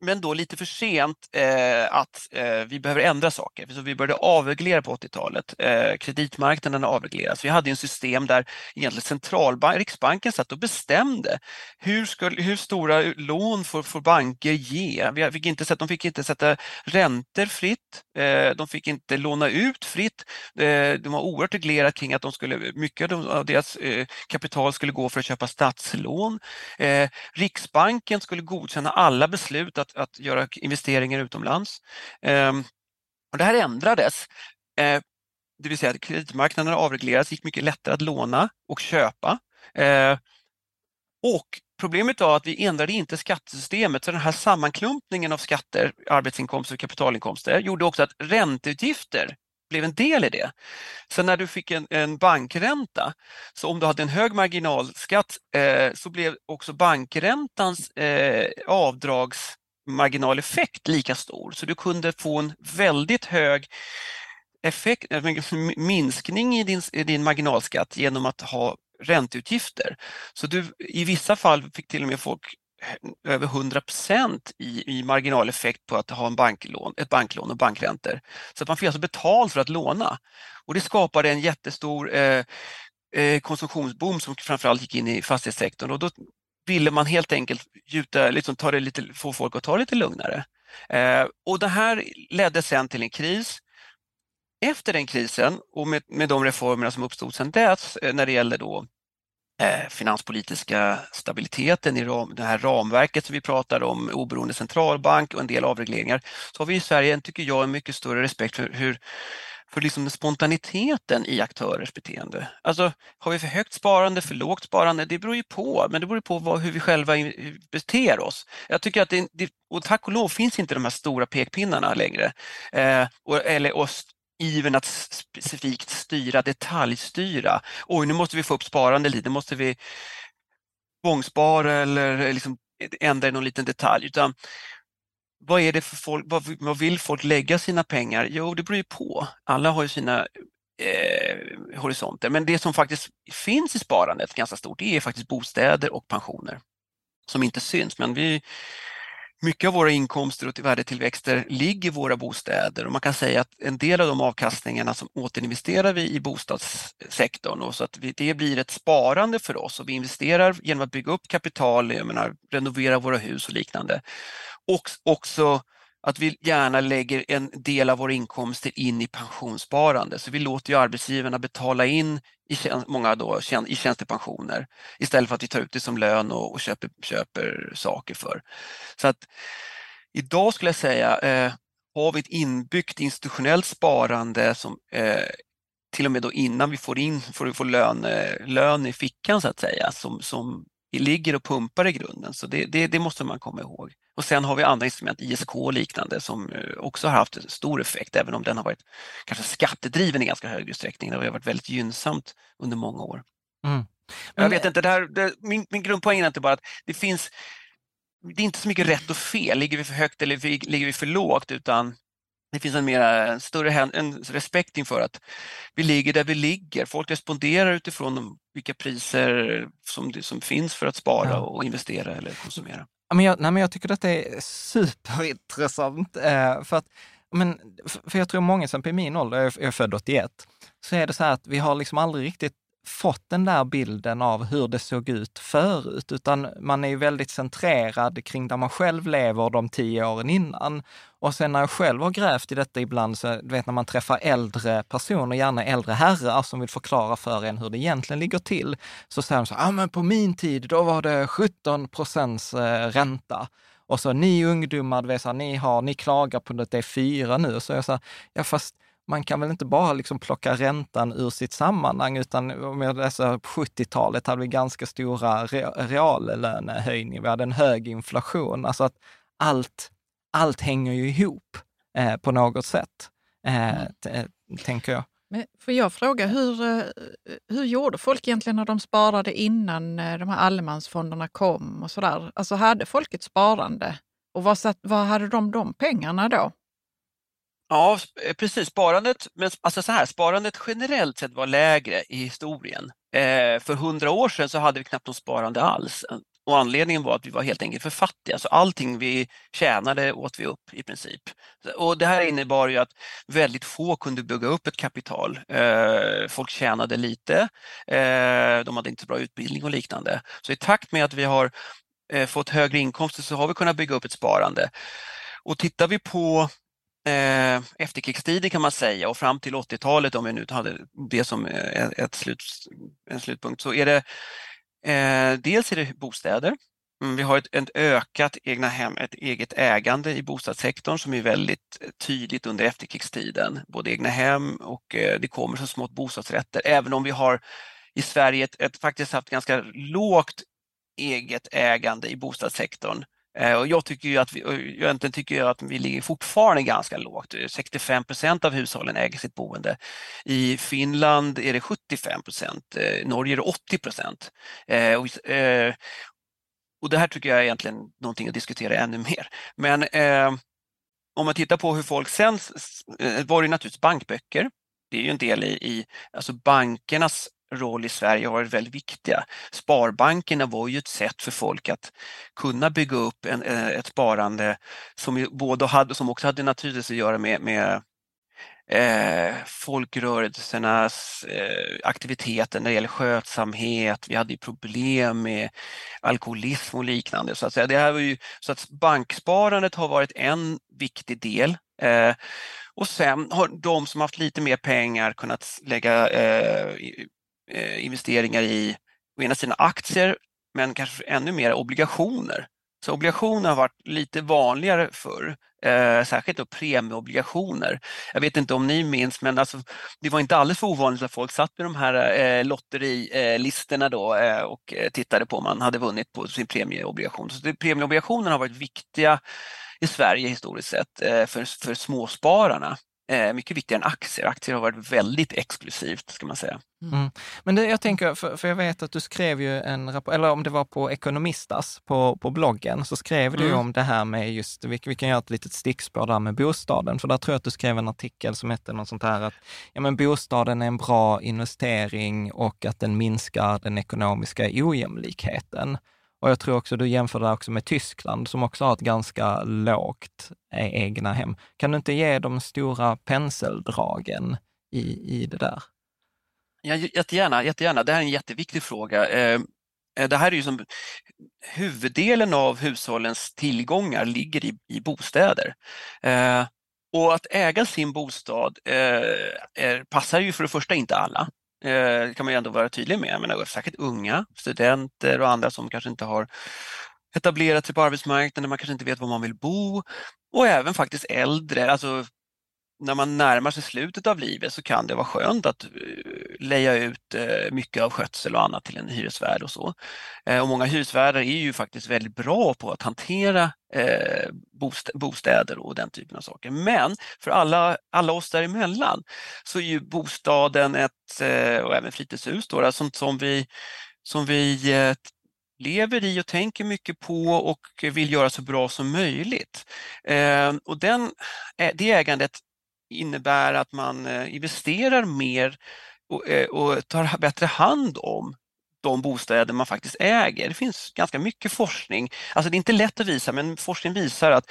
E: men då lite för sent, eh, att eh, vi behöver ändra saker. Så vi började avreglera på 80-talet. Eh, kreditmarknaden avregleras. Vi hade ett system där egentligen centralbank, Riksbanken satt och bestämde hur, ska, hur stora lån får, får banker ge. Vi fick inte, de fick inte sätta räntor fritt. Eh, de fick inte låna ut fritt. Eh, de var oerhört reglerat kring att de skulle, mycket av deras eh, kapital skulle gå för att köpa statslån. Eh, Riksbanken skulle godkänna alla beslut att, att göra investeringar utomlands. Ehm, och det här ändrades. Det vill säga att kreditmarknaden avreglerades, gick mycket lättare att låna och köpa. Och Problemet var att vi ändrade inte skattesystemet så den här sammanklumpningen av skatter, arbetsinkomster och kapitalinkomster gjorde också att ränteutgifter blev en del i det. Så när du fick en, en bankränta, så om du hade en hög marginalskatt eh, så blev också bankräntans eh, avdragsmarginaleffekt lika stor. Så du kunde få en väldigt hög effekt, minskning i din, i din marginalskatt genom att ha ränteutgifter. Så du, i vissa fall fick till och med folk eh, över 100 i, i marginaleffekt på att ha en banklån, ett banklån och bankräntor. Så att man fick alltså betalt för att låna. Och det skapade en jättestor eh, eh, konsumtionsboom som framförallt gick in i fastighetssektorn och då ville man helt enkelt gjuta, liksom ta det lite, få folk att ta det lite lugnare. Eh, och det här ledde sen till en kris. Efter den krisen och med, med de reformerna som uppstod sedan dess eh, när det gäller då Eh, Eh, finanspolitiska stabiliteten i ram, det här ramverket som vi pratar om, oberoende centralbank och en del avregleringar, så har vi i Sverige, tycker jag, en mycket större respekt för hur för liksom spontaniteten i aktörers beteende. Alltså, har vi för högt sparande, för lågt sparande? Det beror ju på, men det beror ju på vad, hur vi själva beter oss. Jag tycker att det, och tack och lov finns inte de här stora pekpinnarna längre. Eh, och, eller oss iven att specifikt styra, detaljstyra. Oj, nu måste vi få upp sparande lite, nu måste vi tvångsspara eller liksom ändra i någon liten detalj. Utan vad är det för folk, vad, vad vill folk lägga sina pengar? Jo, det beror ju på. Alla har ju sina eh, horisonter, men det som faktiskt finns i sparandet ganska stort, det är faktiskt bostäder och pensioner som inte syns. Men vi, mycket av våra inkomster och värdetillväxter ligger i våra bostäder. Och man kan säga att en del av de avkastningarna som återinvesterar vi i bostadssektorn. Och så att vi, det blir ett sparande för oss. Och vi investerar genom att bygga upp kapital, jag menar, renovera våra hus och liknande. Och också att vi gärna lägger en del av våra inkomster in i pensionssparande. Så vi låter ju arbetsgivarna betala in i, många då, i tjänstepensioner istället för att vi tar ut det som lön och, och köper, köper saker för. Så att idag skulle jag säga eh, har vi ett inbyggt institutionellt sparande som eh, till och med då innan vi får in får, får lön, eh, lön i fickan så att säga som, som ligger och pumpar i grunden. Så det, det, det, måste man komma ihåg. Och sen har vi andra instrument, ISK och liknande, som eh, också har haft en stor effekt, även om den har varit kanske skattedriven i ganska hög utsträckning. Det har varit väldigt gynnsamt under många år. Mm. Men, jag vet inte, det här, det, min, min grundpoäng är inte bara att det finns det är inte så mycket rätt och fel, ligger vi för högt eller ligger vi för lågt, utan det finns en, mera, större en respekt inför att vi ligger där vi ligger. Folk responderar utifrån vilka priser som, som finns för att spara ja. och investera eller konsumera.
C: Men jag, nej, men jag tycker att det är superintressant. Eh, för, att, men, för jag tror många, som på min ålder, jag är född 81, så är det så här att vi har liksom aldrig riktigt fått den där bilden av hur det såg ut förut, utan man är ju väldigt centrerad kring där man själv lever de tio åren innan. Och sen när jag själv har grävt i detta ibland, så du vet när man träffar äldre personer, gärna äldre herrar som vill förklara för en hur det egentligen ligger till, så säger de så ja ah, men på min tid, då var det 17 procents eh, ränta. Och så ni ungdomar, vet, så här, ni, har, ni klagar på att det är fyra nu. Så jag sa, ja fast man kan väl inte bara liksom plocka räntan ur sitt sammanhang, utan om jag läser på 70-talet hade vi ganska stora reallönehöjningar. Vi hade en hög inflation. Alltså att allt, allt hänger ju ihop eh, på något sätt, eh, mm. Eh, tänker jag.
D: Men får jag fråga, hur, eh, hur gjorde folk egentligen när de sparade innan eh, de här allemansfonderna kom och sådär? Alltså hade folk ett sparande och vad, satt, vad hade de de pengarna då?
E: Ja, eh, precis. Sparandet, men alltså så här, sparandet generellt sett var lägre i historien. Eh, för hundra år sedan så hade vi knappt något sparande alls. Eh, och anledningen var att vi var helt enkelt för fattiga, så allting vi tjänade åt vi upp i princip. Och det här innebar ju att väldigt få kunde bygga upp ett kapital. Eh, folk tjänade lite, eh, de hade inte så bra utbildning och liknande. Så i takt med att vi har eh, fått högre inkomster så har vi kunnat bygga upp ett sparande. Och tittar vi på eh, efterkrigstiden kan man säga och fram till 80-talet om vi nu hade det som eh, ett slut, en slutpunkt så är det eh, dels är det bostäder. Mm, vi har ett, ett ökat egna hem, ett eget ägande i bostadssektorn som är väldigt eh, tydligt under efterkrigstiden. Både egna hem och eh, det kommer så smått bostadsrätter. Även om vi har i Sverige ett, ett, faktiskt haft ganska lågt eget ägande i bostadssektorn Eh, och jag tycker ju att vi, egentligen tycker jag att vi ligger fortfarande ganska lågt. 65 procent av hushållen äger sitt boende. I Finland är det 75 procent, eh, Norge är det 80 procent. Eh, och, och det här tycker jag är egentligen någonting att diskutera ännu mer. Men om man tittar på hur folk sen, var det naturligtvis bankböcker. Det är ju en del i, i alltså bankernas roll i Sverige har varit väldigt viktiga. Sparbankerna var ju ett sätt för folk att kunna bygga upp en, eh, ett sparande som, både hade, som också hade naturligtvis att göra med, med eh, folkrörelsernas eh, aktiviteter när det gäller skötsamhet. Vi hade problem med alkoholism och liknande. Så att, säga. Det här var ju, så att banksparandet har varit en viktig del. Eh, och sen har de som haft lite mer pengar kunnat lägga eh, Eh, investeringar i å ena sidan aktier men kanske ännu mer obligationer. Så obligationer har varit lite vanligare förr, eh, särskilt då premieobligationer. Jag vet inte om ni minns men alltså, det var inte alldeles för ovanligt att folk satt med de här eh, lotterilistorna eh, då eh, och eh, tittade på om man hade vunnit på sin premieobligation. Så det, premieobligationerna har varit viktiga i Sverige historiskt sett eh, för, för småspararna. Eh, mycket viktigare än aktier. Aktier har varit väldigt exklusivt ska man säga.
C: Mm. Men det, jag tänker, för, för, jag vet att du skrev ju en rapport, eller om det var på Ekonomistas på, på bloggen, så skrev du mm. om det här med just, vi, vi kan göra ett litet stickspår där med bostaden, för där tror jag att du skrev en artikel som hette något sånt här att ja, men bostaden är en bra investering och att den minskar den ekonomiska ojämlikheten. Och jag tror också du jämför det också med Tyskland som också har ett ganska lågt e-, egna hem. Kan du inte ge de stora penseldragen i, i det där?
E: Ja, jättegärna, jättegärna. Det här är en jätteviktig fråga. Eh, eh, det här är ju som huvuddelen av hushållens tillgångar ligger i, i bostäder. Eh, och att äga sin bostad är, passar ju för det första inte alla. Det kan man ju ändå vara tydlig med. Men särskilt unga, studenter och andra som kanske inte har etablerat sig på arbetsmarknaden, man kanske inte vet var man vill bo och även faktiskt äldre, alltså när man närmar sig slutet av livet så kan det vara skönt att eh, leja ut eh, mycket av skötsel och annat till en hyresvärd och så. Eh, och många hyresvärdar är ju faktiskt väldigt bra på att hantera bostäder och den typen av saker. Men för alla, alla oss däremellan så är ju bostaden ett, och även fritidshus, då, sånt som vi, som vi lever i och tänker mycket på och vill göra så bra som möjligt. Och den, det ägandet innebär att man eh, investerar mer och, eh, och tar bättre hand om de bostäder man faktiskt äger. Det finns ganska mycket forskning, alltså det är inte lätt att visa men forskning visar att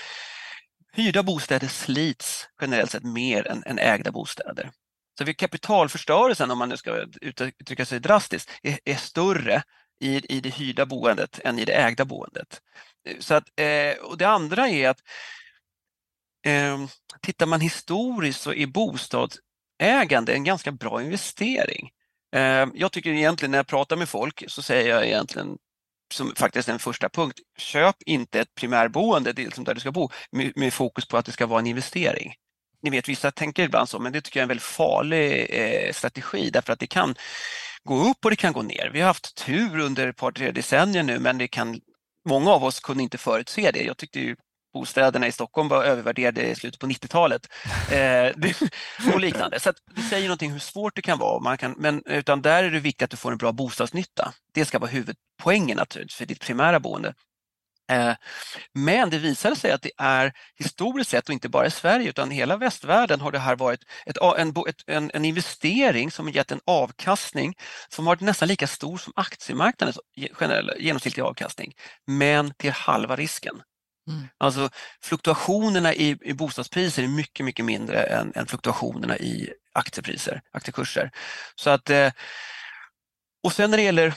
E: hyrda bostäder slits generellt sett mer än, än ägda bostäder. Så vid kapitalförstörelsen, om man nu ska uttrycka sig drastiskt, är, är större i, i det hyrda boendet än i det ägda boendet. Så att, eh, och det andra är att eh, tittar man historiskt så är bostadsägande en ganska bra investering. Eh, jag tycker egentligen när jag pratar med folk så säger jag egentligen som faktiskt en första punkt, köp inte ett primärboende liksom där du ska bo med, med, fokus på att det ska vara en investering. Ni vet, vissa tänker ibland så, men det tycker jag är en väldigt farlig eh, strategi därför att det kan gå upp och det kan gå ner. Vi har haft tur under ett par, tre decennier nu, men det kan, många av oss kunde inte förutse det. Jag tyckte ju bostäderna i Stockholm var övervärderade i slutet på 90-talet eh, och liknande. Så det säger någonting hur svårt det kan vara. Man kan, men, utan där är det viktigt att du får en bra bostadsnytta. Det ska vara huvudpoängen naturligtvis för ditt primära boende. Eh, men det visade sig att det är historiskt sett och inte bara i Sverige utan i hela västvärlden har det här varit ett, en, en, en investering som gett en avkastning som varit nästan lika stor som aktiemarknadens generella genomsnittliga avkastning, men till halva risken. Mm. Alltså fluktuationerna i, i bostadspriser är mycket, mycket mindre än, än fluktuationerna i aktiepriser, aktiekurser. Så att, eh, och sen när det gäller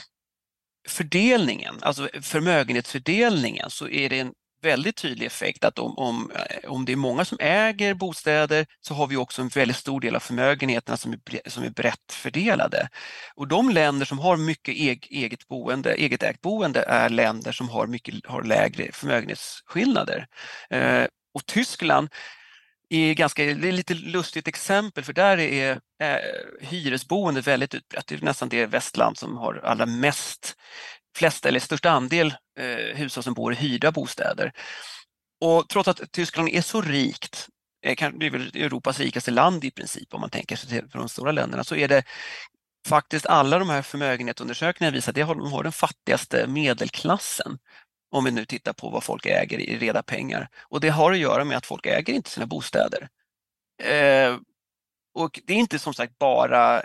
E: fördelningen, alltså förmögenhetsfördelningen, så är det en väldigt tydlig effekt att om, om, eh, om det är många som äger bostäder så har vi också en väldigt stor del av förmögenheterna som är, som är brett fördelade. Och de länder som har mycket eget, boende, eget ägt boende är länder som har, mycket, har lägre förmögenhetsskillnader. Eh, och Tyskland är ganska, det är lite lustigt exempel för där är eh, hyresboende väldigt utbrett. Det är nästan det västland som har allra mest flest eller största andel eh, hushåll som bor i hyrda bostäder. Och trots att Tyskland är så rikt, eh, det är väl Europas rikaste land i princip om man tänker sig för de stora länderna, så är det faktiskt alla de här förmögenhetsundersökningarna visar att de har den fattigaste medelklassen Om vi nu tittar på vad folk äger i reda pengar. Och det har att göra med att folk äger inte sina bostäder. Eh, och det är inte som sagt bara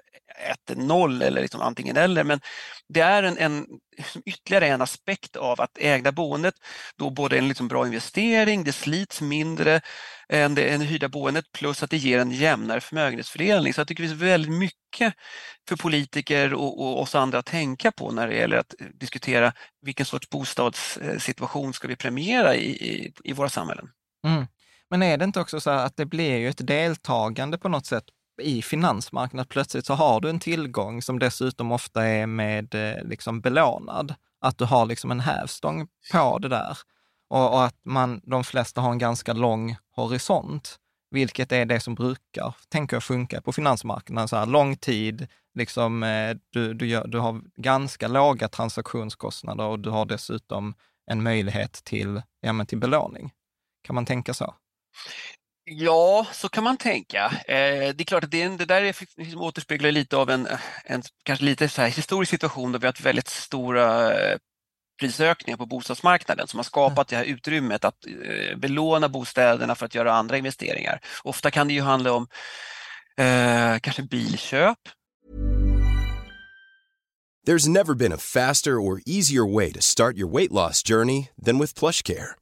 E: ett noll eller liksom antingen eller, men det är en, en, liksom ytterligare en aspekt av att ägda boendet då både är en liksom bra investering, det slits mindre än det än hyrda boendet plus att det ger en jämnare förmögenhetsfördelning. Så jag tycker det finns väldigt mycket för politiker och, och oss andra att tänka på när det gäller att diskutera vilken sorts bostadssituation ska vi premiera i, i, i våra samhällen.
C: Mm. Men är det inte också så att det blir ju ett deltagande på något sätt i finansmarknaden, plötsligt så har du en tillgång som dessutom ofta är med eh, liksom belånad. Att du har liksom en hävstång på det där. Och, och, att man, de flesta har en ganska lång horisont, vilket är det som brukar, tänker jag, funka på finansmarknaden. Så här, lång tid, liksom, eh, du, du, gör, du har ganska låga transaktionskostnader och du har dessutom en möjlighet till, ja, men till belåning. Kan man tänka så?
E: Ja, så kan man tänka. Eh, det är klart att det, det där är, liksom, återspeglar lite av en, en kanske lite så här historisk situation där vi har haft väldigt stora eh, prisökningar på bostadsmarknaden som har skapat det här utrymmet att eh, belåna bostäderna för att göra andra investeringar. Ofta kan det ju handla om eh, kanske bilköp.
F: There's never been a faster or easier way to start your weight loss journey than with plush care.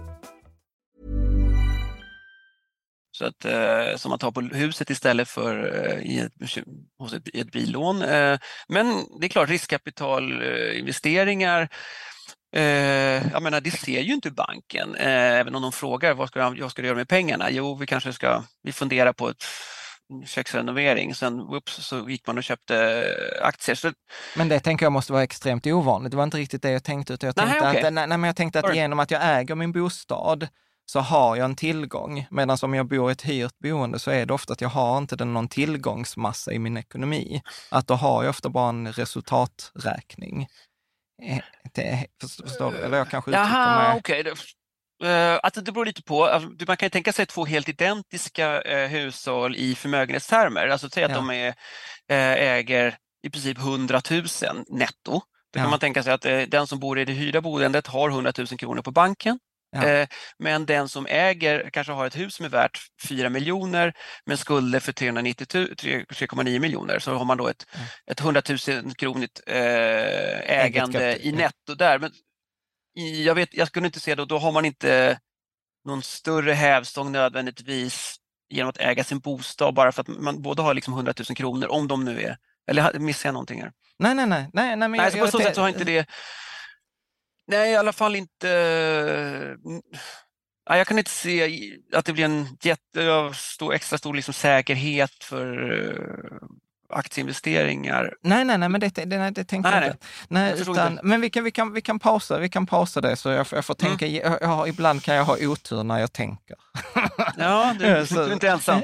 E: Så att, eh, som man tar på huset istället för eh, i, ett, hos ett, i ett billån. Eh, men det är klart, riskkapitalinvesteringar Eh, jag menar, det ser ju inte banken, eh, även om de frågar vad ska jag, vad ska du göra med pengarna? Jo, vi kanske ska, vi funderar på ett köksrenovering, sen whoops, så gick man och köpte aktier. Så...
C: Men det tänker jag måste vara extremt ovanligt. Det var inte riktigt det jag tänkte. Utan jag tänkte
E: nej, okay.
C: att, nej, men jag tänkte att genom att jag äger min bostad så har jag en tillgång. Medan om jag bor i ett hyrt boende så är det ofta att jag har inte den någon tillgångsmassa i min ekonomi. Att då har jag ofta bara en resultaträkning. Eh, förstår du? Eller jag kanske uttrycker
E: Jaha,
C: mig...
E: Okay. Uh, alltså det beror lite på. Alltså, man kan tänka sig två helt identiska uh, hushåll i förmögenhetstermer. Alltså säg att ja. de är, uh, äger i princip 100 000 netto. Då ja. kan man tänka sig att den som bor i det hyrda boendet har 100 000 kronor på banken Ja. Eh, men den som äger kanske har ett hus som är värt 4 miljoner men skulder för 3,9 miljoner så har man då ett, ja. ett 100 000 kronigt eh, ägande i netto där. Men jag, vet, jag skulle inte säga då, då har man inte någon större hävstång nödvändigtvis genom att äga sin bostad bara för att man både har liksom 100 000 kronor om de nu är, eller missar jag någonting här?
C: Nej, nej, nej. nej, nej, men
E: nej
C: jag,
E: så på så sätt så har inte det Nej, i alla fall inte... Nej, jag kan inte se att det blir en jättestor, extra stor liksom säkerhet för eh, aktieinvesteringar.
C: Nej, nej, nej, men det, det, det, det tänkte nej, jag inte. Nej, jag utan, inte. Men vi kan, vi, kan, vi, kan pausa, vi kan pausa det så jag, jag får tänka. Mm. Jag, jag, ibland kan jag ha otur när jag tänker.
E: Ja, du, du [LAUGHS] är inte ensam.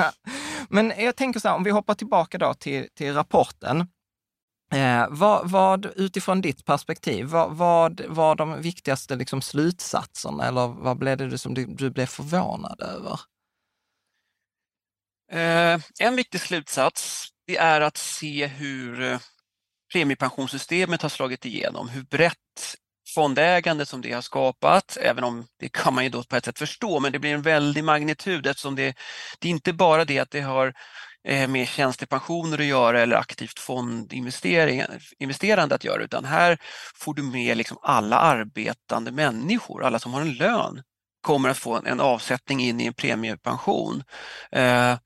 E: [LAUGHS]
C: men jag tänker så här, om vi hoppar tillbaka då till, till rapporten. Eh, vad, vad, utifrån ditt perspektiv, vad, vad var de viktigaste liksom, slutsatserna eller vad blev det som du, du blev förvånad över?
E: Eh, en viktig slutsats det är att se hur eh, premiepensionssystemet har slagit igenom, hur brett fondägande som det har skapat, även om det kan man ju då på ett sätt förstå, men det blir en väldig magnitud eftersom det, det är inte bara det att det har Eh, med tjänstepensioner att göra eller aktivt fondinvesterande att göra, utan här får du med liksom alla arbetande människor, alla som har en lön kommer att få en avsättning in i en premiepension. Eh,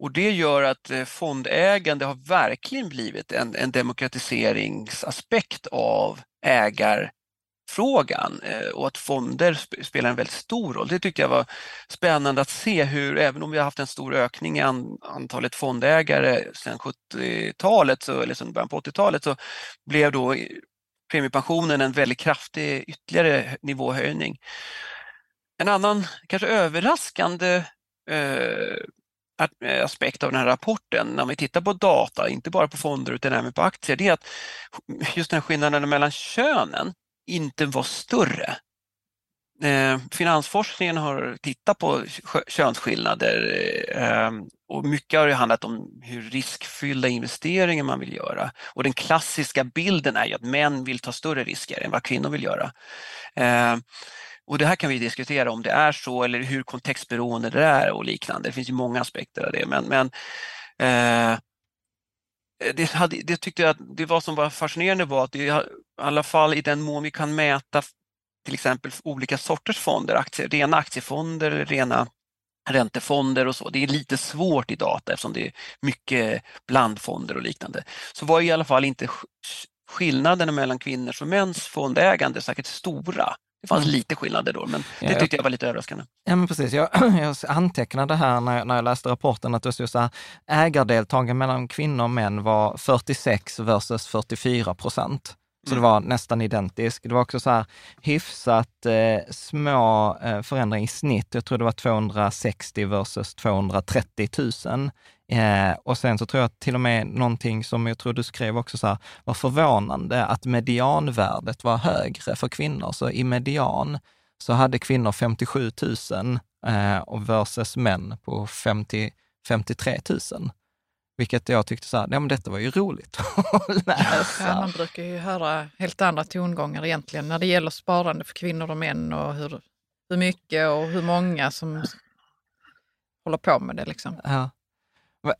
E: och det gör att eh, fondägande har verkligen blivit en, en demokratiseringsaspekt av ägar eh, och att fonder spelar en väldigt stor roll. Det tyckte jag var spännande att se hur, även om vi har haft en stor ökning i antalet fondägare sedan 70-talet, eller sedan början på 80-talet, så blev då premiepensionen en väldigt kraftig ytterligare nivåhöjning. En annan, kanske överraskande Eh, aspekt av den här rapporten när vi tittar på data, inte bara på fonder utan även på aktier, det är att just den här skillnaden mellan könen inte var större. Eh, finansforskningen har tittat på könsskillnader eh, och mycket har handlat om hur riskfyllda investeringar man vill göra. Och den klassiska bilden är ju att män vill ta större risker än vad kvinnor vill göra. Ehm, och det här kan vi diskutera om det är så eller hur kontextberoende det är och liknande. Det finns ju många aspekter av det. Men, men eh, Eh, det, hade, det tyckte jag att det var som var fascinerande var att det, i alla fall i den mån vi kan mäta till exempel olika sorters fonder, aktier, rena aktiefonder eller rena räntefonder och så. Det är lite svårt i data eftersom det är mycket blandfonder och liknande. Så var i alla fall inte skillnaderna mellan kvinnors och mäns fondägande särskilt stora. Det fanns lite skillnader då, men det tyckte jag var lite överraskande.
C: Ja, men precis. Jag, [CLEARS THROAT] jag antecknade här när jag, när jag läste rapporten att det stod så här, ägardeltagande mellan kvinnor och män var 46 versus 44 procent. Så mm. det var nästan identiskt. Det var också så här hyfsat eh, små eh, förändringar i snitt. Jag tror det var 260 versus 230 000 Eh, och sen så tror jag till och med någonting som jag tror du skrev också så här, var förvånande, att medianvärdet var högre för kvinnor. Så i median så hade kvinnor 57 000 eh, och versus män på 50, 53 000. Vilket jag tyckte så här, ja men detta var ju roligt [LAUGHS] att läsa.
D: Ja, man brukar ju höra helt andra tongångar egentligen när det gäller sparande för kvinnor och män och hur, hur mycket och hur många som håller på med det. Liksom.
C: Ja.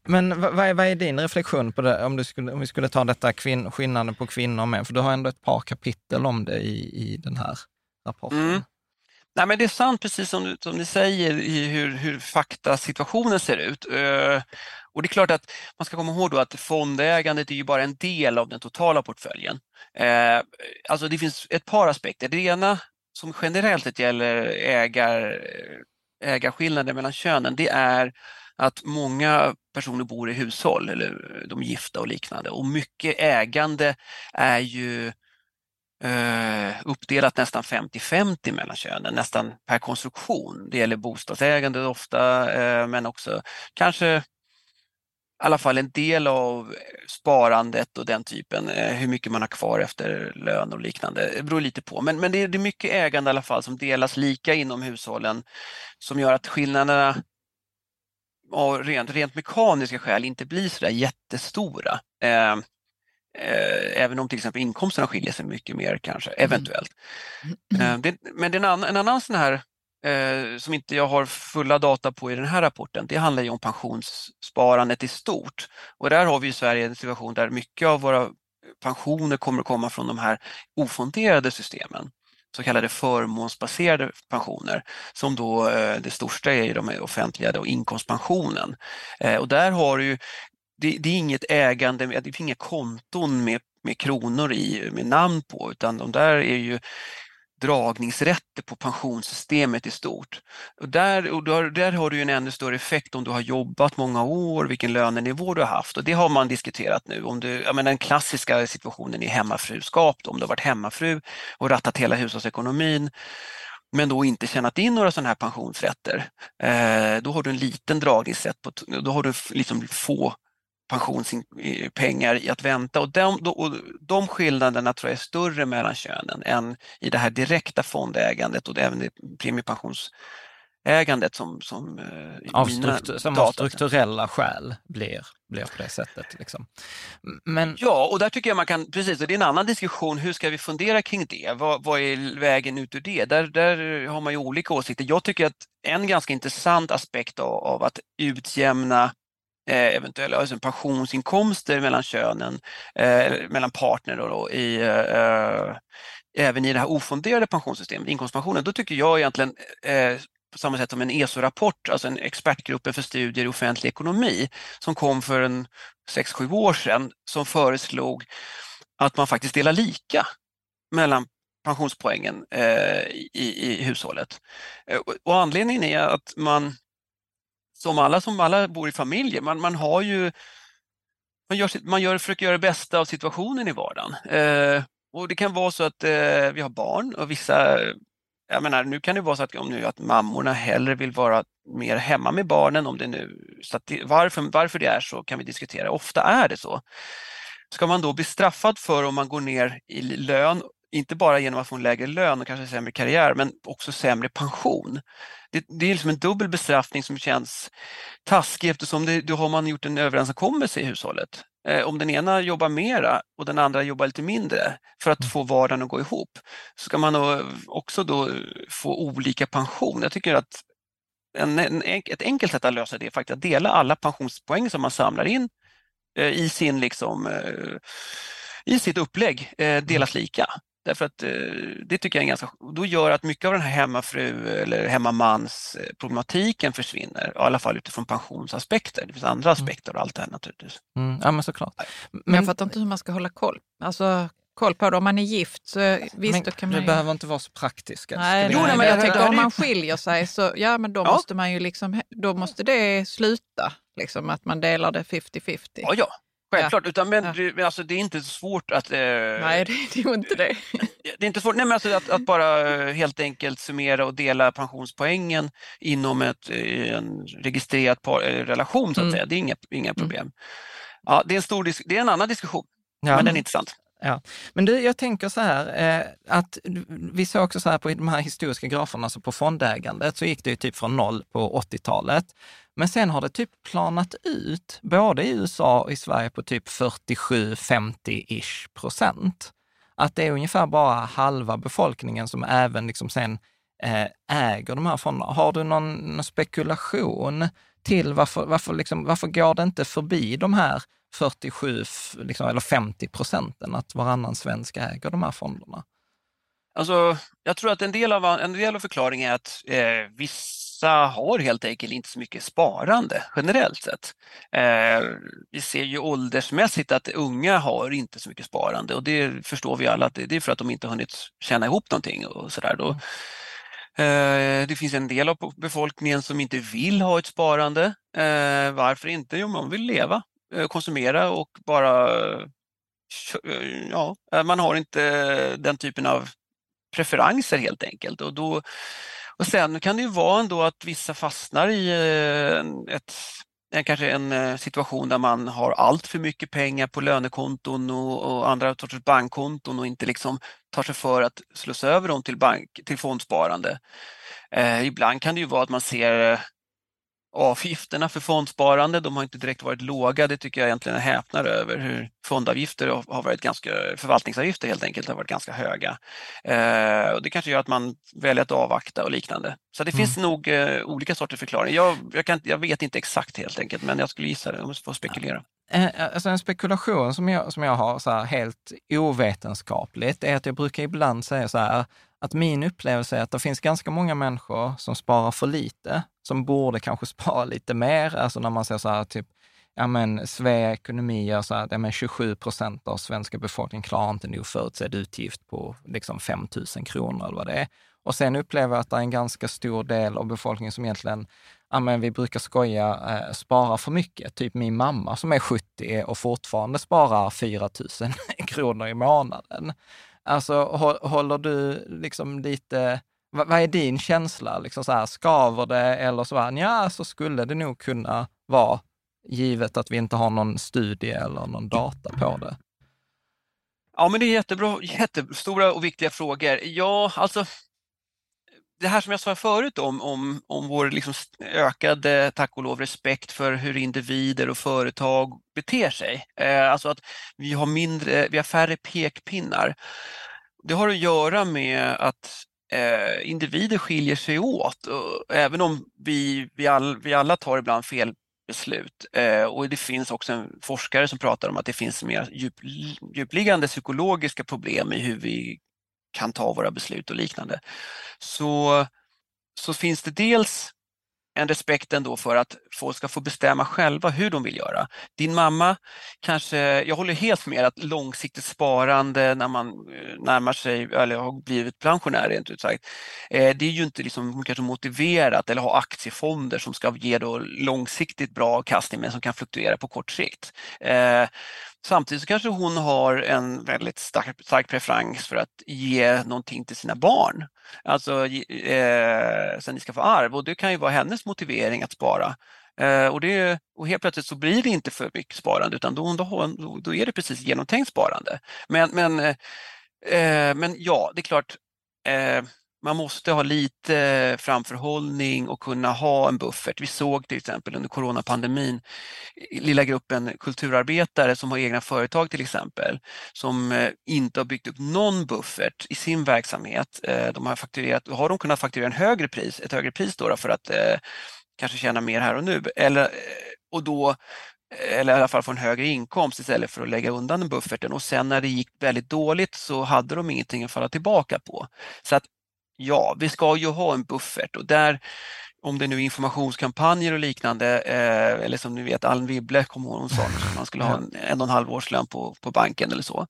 C: Men vad är, vad är din reflektion på det, om, du skulle, om vi skulle ta detta kvin, skillnaden på kvinnor och män? För du har ändå ett par kapitel om det i, i den här rapporten. Mm.
E: Nej, men det är sant, precis som du, som ni säger, i hur, hur faktasituationen ser ut. Uh, och det är klart att man ska komma ihåg då att fondägandet är ju bara en del av den totala portföljen. Uh, alltså det finns ett par aspekter. Det ena som generellt gäller ägar, eh, ägarskillnader mellan könen, det är att många personer bor i hushåll eller de är gifta och liknande och mycket ägande är ju eh, uppdelat nästan 50-50 mellan könen, nästan per konstruktion. Det gäller bostadsägande ofta eh, men också kanske i alla fall en del av sparandet och den typen, eh, hur mycket man har kvar efter lön och liknande. Det beror lite på, men, men det, är, det är mycket ägande i alla fall som delas lika inom hushållen som gör att skillnaderna av rent, rent mekaniska skäl inte blir så där jättestora. Eh, eh, även om till exempel inkomsterna skiljer sig mycket mer kanske, mm. eventuellt. Mm. Eh, det, men det en, annan, en annan sån här eh, som inte jag har fulla data på i den här rapporten, det handlar ju om pensionssparandet i stort. Och där har vi i Sverige en situation där mycket av våra pensioner kommer att komma från de här ofonderade systemen så kallade förmånsbaserade pensioner som då eh, det största är de offentliga då, inkomstpensionen. Eh, och där har du det, det, är inget ägande, det finns inga konton med, med kronor i, med namn på utan de där är ju dragningsrätter på pensionssystemet i stort. Och där, och där, där har du en ännu större effekt om du har jobbat många år, vilken lönenivå du har haft och det har man diskuterat nu. Om du, jag menar, den klassiska situationen är hemmafruskap, om du har varit hemmafru och rattat hela hushållsekonomin men då inte tjänat in några sådana här pensionsrätter, eh, då har du en liten dragningsrätt, på, då har du liksom få pensionspengar i att vänta och de, och de skillnaderna tror jag är större mellan könen än i det här direkta fondägandet och även det premiepensions aktieägandet som, som eh,
C: av, struktur, som av strukturella skäl blir, blir på det sättet. Liksom.
E: Men... Ja, och där tycker jag man kan, precis, och det är en annan diskussion, hur ska vi fundera kring det? Vad, vad är vägen ut ur det? Där, där har man ju olika åsikter. Jag tycker att en ganska intressant aspekt av, av att utjämna Eh, eventuella alltså pensionsinkomster mellan könen, eh, mellan partner då, då i, eh, eh även i det här ofonderade pensionssystemet, inkomstpensionen, då tycker jag egentligen eh, på samma sätt som en ESO-rapport, alltså en expertgruppen för studier i offentlig ekonomi som kom för en 6-7 år sedan som föreslog att man faktiskt delar lika mellan pensionspoängen eh, i, i, hushållet. Eh, och anledningen är att man, som alla som alla bor i familjer, man, man har ju man, gör, man gör, försöker göra det bästa av situationen i vardagen. Eh, och det kan vara så att eh, vi har barn och vissa jag menar, nu kan det vara så att, om nu, att mammorna hellre vill vara mer hemma med barnen, om det nu, så det, varför, varför det är så kan vi diskutera. Ofta är det så. Ska man då bli straffad för om man går ner i lön, inte bara genom att få en lägre lön och kanske sämre karriär, men också sämre pension. Det, det är liksom en dubbel bestraffning som känns taskig eftersom det, då har man gjort en överenskommelse i hushållet. Eh, om den ena jobbar mera och den andra jobbar lite mindre för att mm. få vardagen att gå ihop, så ska man också då få olika pension. Jag tycker att en, en, ett enkelt sätt att lösa det är faktiskt att dela alla pensionspoäng som man samlar in eh, i, sin liksom, eh, i sitt upplägg delas mm. lika. Därför att det tycker jag är ganska, då gör att mycket av den här hemmafru eller hemmamans problematiken försvinner, i alla fall utifrån pensionsaspekter. Det finns andra mm. aspekter av allt det här naturligtvis.
C: Mm, ja men såklart.
D: Men jag fattar inte hur man ska hålla koll. Alltså, koll på det. Om man är gift så visst,
C: men,
D: då kan man
C: Det
D: ju...
C: behöver inte vara så praktiskt.
D: Nej, jo, nej, men jag tänker om man skiljer sig så ja, men då ja. måste man ju liksom, då måste det sluta. Liksom att man delar det 50-50.
E: Ja, ja. Självklart, utan, men ja. alltså, det är inte svårt att... Eh,
D: nej, det, det är inte det. [LAUGHS]
E: det är inte svårt nej, men alltså, att, att, bara eh, helt enkelt summera och dela pensionspoängen inom ett, eh, en registrerad par, eh, relation, så att mm. säga. det är inga, inga mm. problem. Mm. Ja, det, är en stor, det är en annan diskussion, ja. men den är intressant.
C: Ja. Men du, jag tänker så här, eh, att vi såg också så här på de här historiska graferna, alltså på fondägandet, så gick det ju typ från noll på 80-talet. Men sen har det typ planat ut, både i USA och i Sverige, på typ 47-50-ish procent. Att det är ungefär bara halva befolkningen som även liksom sen eh, äger de här fonderna. Har du någon, någon spekulation till varför, varför, liksom, varför går det inte förbi de här 47 liksom, eller 50 procenten att varannan svensk äger de här fonderna?
E: Alltså, jag tror att en del av, en del av förklaringen är att eh, vissa har helt enkelt inte så mycket sparande generellt sett. Eh, vi ser ju åldersmässigt att unga har inte så mycket sparande och det förstår vi alla att det, det är för att de inte hunnit tjäna ihop någonting och sådär. Då. Eh, det finns en del av befolkningen som inte vill ha ett sparande. Eh, varför inte? Jo, man vill leva, Eh, konsumera och bara eh, ja, eh, man har inte den typen av preferenser helt enkelt. Och, då, och sen kan det ju vara ändå att vissa fastnar i ett, en, kanske en situation där man har allt för mycket pengar på lönekonton och, och andra sorters bankkonton och inte liksom tar sig för att slussa över dem till, bank, till fondsparande. Eh, ibland kan det ju vara att man ser avgifterna för fondsparande, de har inte direkt varit låga. Det tycker jag egentligen häpnar över hur fondavgifter har varit ganska, förvaltningsavgifter helt enkelt har varit ganska höga. Eh, och det kanske gör att man väljer att avvakta och liknande. Så det mm. finns nog eh, olika sorters förklaringar. Jag, jag, kan, jag vet inte exakt helt enkelt, men jag skulle gissa det om jag får spekulera.
C: Eh, alltså en spekulation som jag, som jag har så här, helt ovetenskapligt är att jag brukar ibland säga så här, att min upplevelse är att det finns ganska många människor som sparar för lite, som borde kanske [LAUGHS] spara lite mer. Alltså när man säger så här, typ, ja men Svea ekonomi gör så här, ja men 27 procent av svenska befolkningen klarar inte en oförutsedd utgift på liksom 5 000 kronor eller vad det är. Och sen upplever jag att det är en ganska stor del av befolkningen som egentligen, ja men vi brukar skoja, eh, sparar för mycket. Typ min mamma som är 70 och fortfarande sparar 4 000 [LAUGHS] kronor i månaden. Alltså håller du liksom lite, vad, vad är din känsla? Liksom så här, skaver det eller så här, ja, så skulle det nog kunna vara, givet att vi inte har någon studie eller någon data på det.
E: Ja, men det är jättebra, jättestora och viktiga frågor. Ja, alltså det här som jag sa förut om, om, om vår liksom ökade, tack och lov, respekt för hur individer och företag beter sig. Eh, alltså att vi har, mindre, vi har färre pekpinnar. Det har att göra med att eh, individer skiljer sig åt, och, även om vi, vi, all, vi alla tar ibland fel beslut. Eh, och det finns också en forskare som pratar om att det finns mer djup, djupliggande psykologiska problem i hur vi kan ta våra beslut och liknande. Så, så finns det dels en respekt ändå för att folk ska få bestämma själva hur de vill göra. Din mamma kanske, jag håller helt med att långsiktigt sparande när man eh, närmar sig eller har blivit pensionär rent ut sagt, eh, det är ju inte liksom kanske motiverat eller ha aktiefonder som ska ge då långsiktigt bra avkastning men som kan fluktuera på kort sikt. Eh, Samtidigt så kanske hon har en väldigt stark, stark preferens för att ge någonting till sina barn. Alltså eh, så att ni ska få arv och det kan ju vara hennes motivering att spara. Eh, och, det, och helt plötsligt så blir det inte för mycket sparande utan då, då, då är det precis genomtänkt sparande. Men, men, eh, men ja, det är klart, eh, man måste ha lite eh, framförhållning och kunna ha en buffert. Vi såg till exempel under coronapandemin eh, lilla gruppen kulturarbetare som har egna företag till exempel som eh, inte har byggt upp någon buffert i sin verksamhet. De har, fakturerat, har de kunnat fakturera en högre pris, ett högre pris då, för att eh, kanske tjäna mer här och nu eller, och då eller i alla fall få en högre inkomst istället för att lägga undan den bufferten och sen när det gick väldigt dåligt så hade de ingenting att falla tillbaka på. Så att ja, vi ska ju ha en buffert och där om det nu är informationskampanjer och liknande, eh, eller som ni vet Ann Wibble kom hon sa att man skulle ha en, en och en halv årslön på, på banken eller så.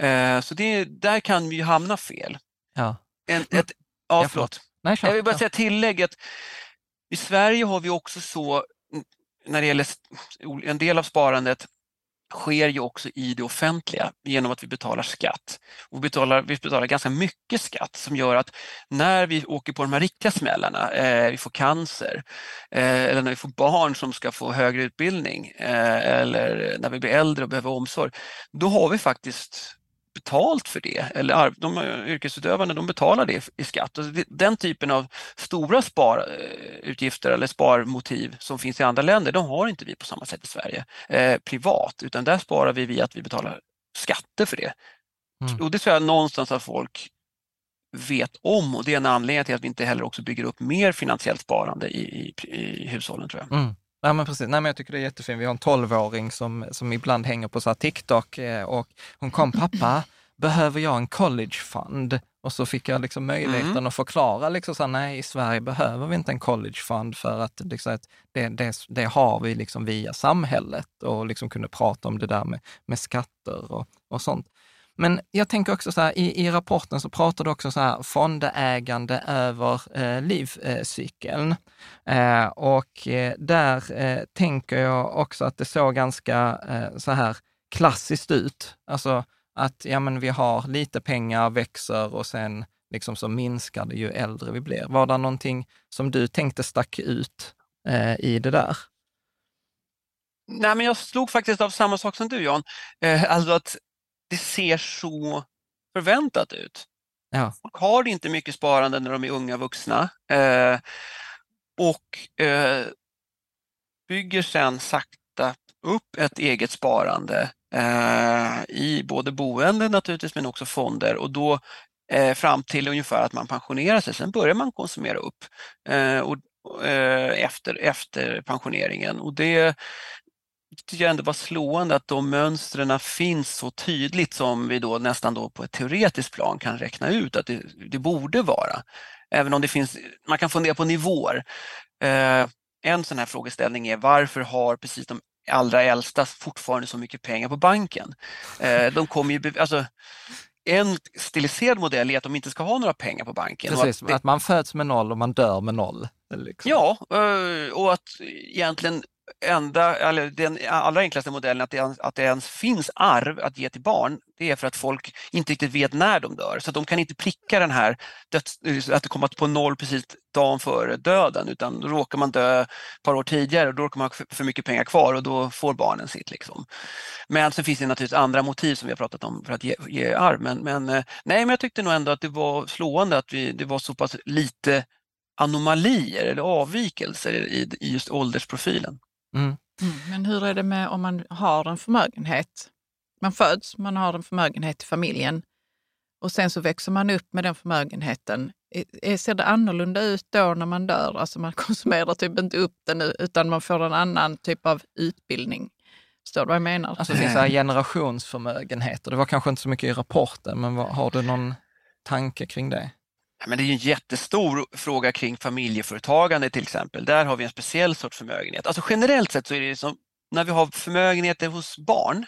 E: Eh, så det, där kan vi ju hamna fel.
C: Ja.
E: En, ett, ja, förlåt. Nej, jag vill bara säga tillägget. I Sverige har vi också så, när det gäller en del av sparandet, sker ju också i det offentliga genom att vi betalar skatt. Och vi, betalar, vi betalar ganska mycket skatt som gör att när vi åker på de här riktiga smällarna, eh, vi får cancer eh, eller när vi får barn som ska få högre utbildning eh, eller när vi blir äldre och behöver omsorg, då har vi faktiskt betalt för det, eller de yrkesutövarna de betalar det i skatt. Och den typen av stora sparutgifter eller sparmotiv som finns i andra länder, de har inte vi på samma sätt i Sverige eh, privat, utan där sparar vi via att vi betalar skatter för det. Mm. Och det tror jag någonstans att folk vet om och det är en anledning till att vi inte heller också bygger upp mer finansiellt sparande i, i, i hushållen tror jag.
C: Mm. Nej men precis, Nej, men jag tycker det är jättefint. Vi har en tolvåring som, som ibland hänger på så här TikTok eh, och hon kom, pappa, behöver jag en college fund? Och så fick jag liksom möjligheten mm. att förklara, liksom så här, nej i Sverige behöver vi inte en college fund för att liksom, det, det, det, har vi liksom via samhället och liksom kunde prata om det där med, med skatter och, och sånt. Men jag tänker också så här, i, i rapporten så pratar du också så här fondägande över eh, livscykeln. Eh, och eh, där eh, tänker jag också att det såg ganska eh, så här klassiskt ut. Alltså att ja, men vi har lite pengar, växer och sen liksom så minskar det ju äldre vi blir. Var det någonting som du tänkte stack ut eh, i det där?
E: Nej, men jag slog faktiskt av samma sak som du Jan. Eh, alltså att det ser så förväntat ut. Ja. Folk har inte mycket sparande när de är unga vuxna eh, och eh, bygger sen sakta upp ett eget sparande eh, i både boende naturligtvis men också fonder och då eh, fram till ungefär att man pensionerar sig. Sen börjar man konsumera upp eh, och, eh, efter, efter pensioneringen och det tycker jag ändå var slående att de mönstren finns så tydligt som vi då nästan då på ett teoretiskt plan kan räkna ut att det, det borde vara. Även om det finns, man kan fundera på nivåer. Eh, en sån här frågeställning är varför har precis de allra äldsta fortfarande så mycket pengar på banken? Eh, de kommer ju, alltså, en stiliserad modell är att de inte ska ha några pengar på banken.
C: Precis, att, det, att, man föds med noll och man dör med noll.
E: Liksom. Ja, eh, och att egentligen enda, eller den allra enklaste modellen att det, att det ens finns arv att ge till barn, det är för att folk inte riktigt vet när de dör. Så de kan inte pricka den här döds, att det kommer på noll precis dagen före döden, utan då råkar man dö ett par år tidigare och då råkar man ha för mycket pengar kvar och då får barnen sitt. Liksom. Men sen finns det naturligtvis andra motiv som vi har pratat om för att ge, ge arv. Men, men, eh, nej, men jag tyckte nog ändå att det var slående att vi, det var så pass lite anomalier eller avvikelser i, i just åldersprofilen.
D: Mm. Mm. Men hur är det med om man har en förmögenhet? Man föds, man har en förmögenhet i familjen och sen så växer man upp med den förmögenheten. Ser det annorlunda ut då när man dör? Alltså man [LAUGHS] konsumerar typ inte upp den nu utan man får en annan typ av utbildning. Förstår du vad jag menar?
C: Alltså det finns här generationsförmögenheter. Det var kanske inte så mycket i rapporten, men har du någon tanke kring det?
E: Men det är en jättestor fråga kring familjeföretagande till exempel. Där har vi en speciell sorts förmögenhet. Alltså generellt sett så är det som när vi har förmögenheter hos barn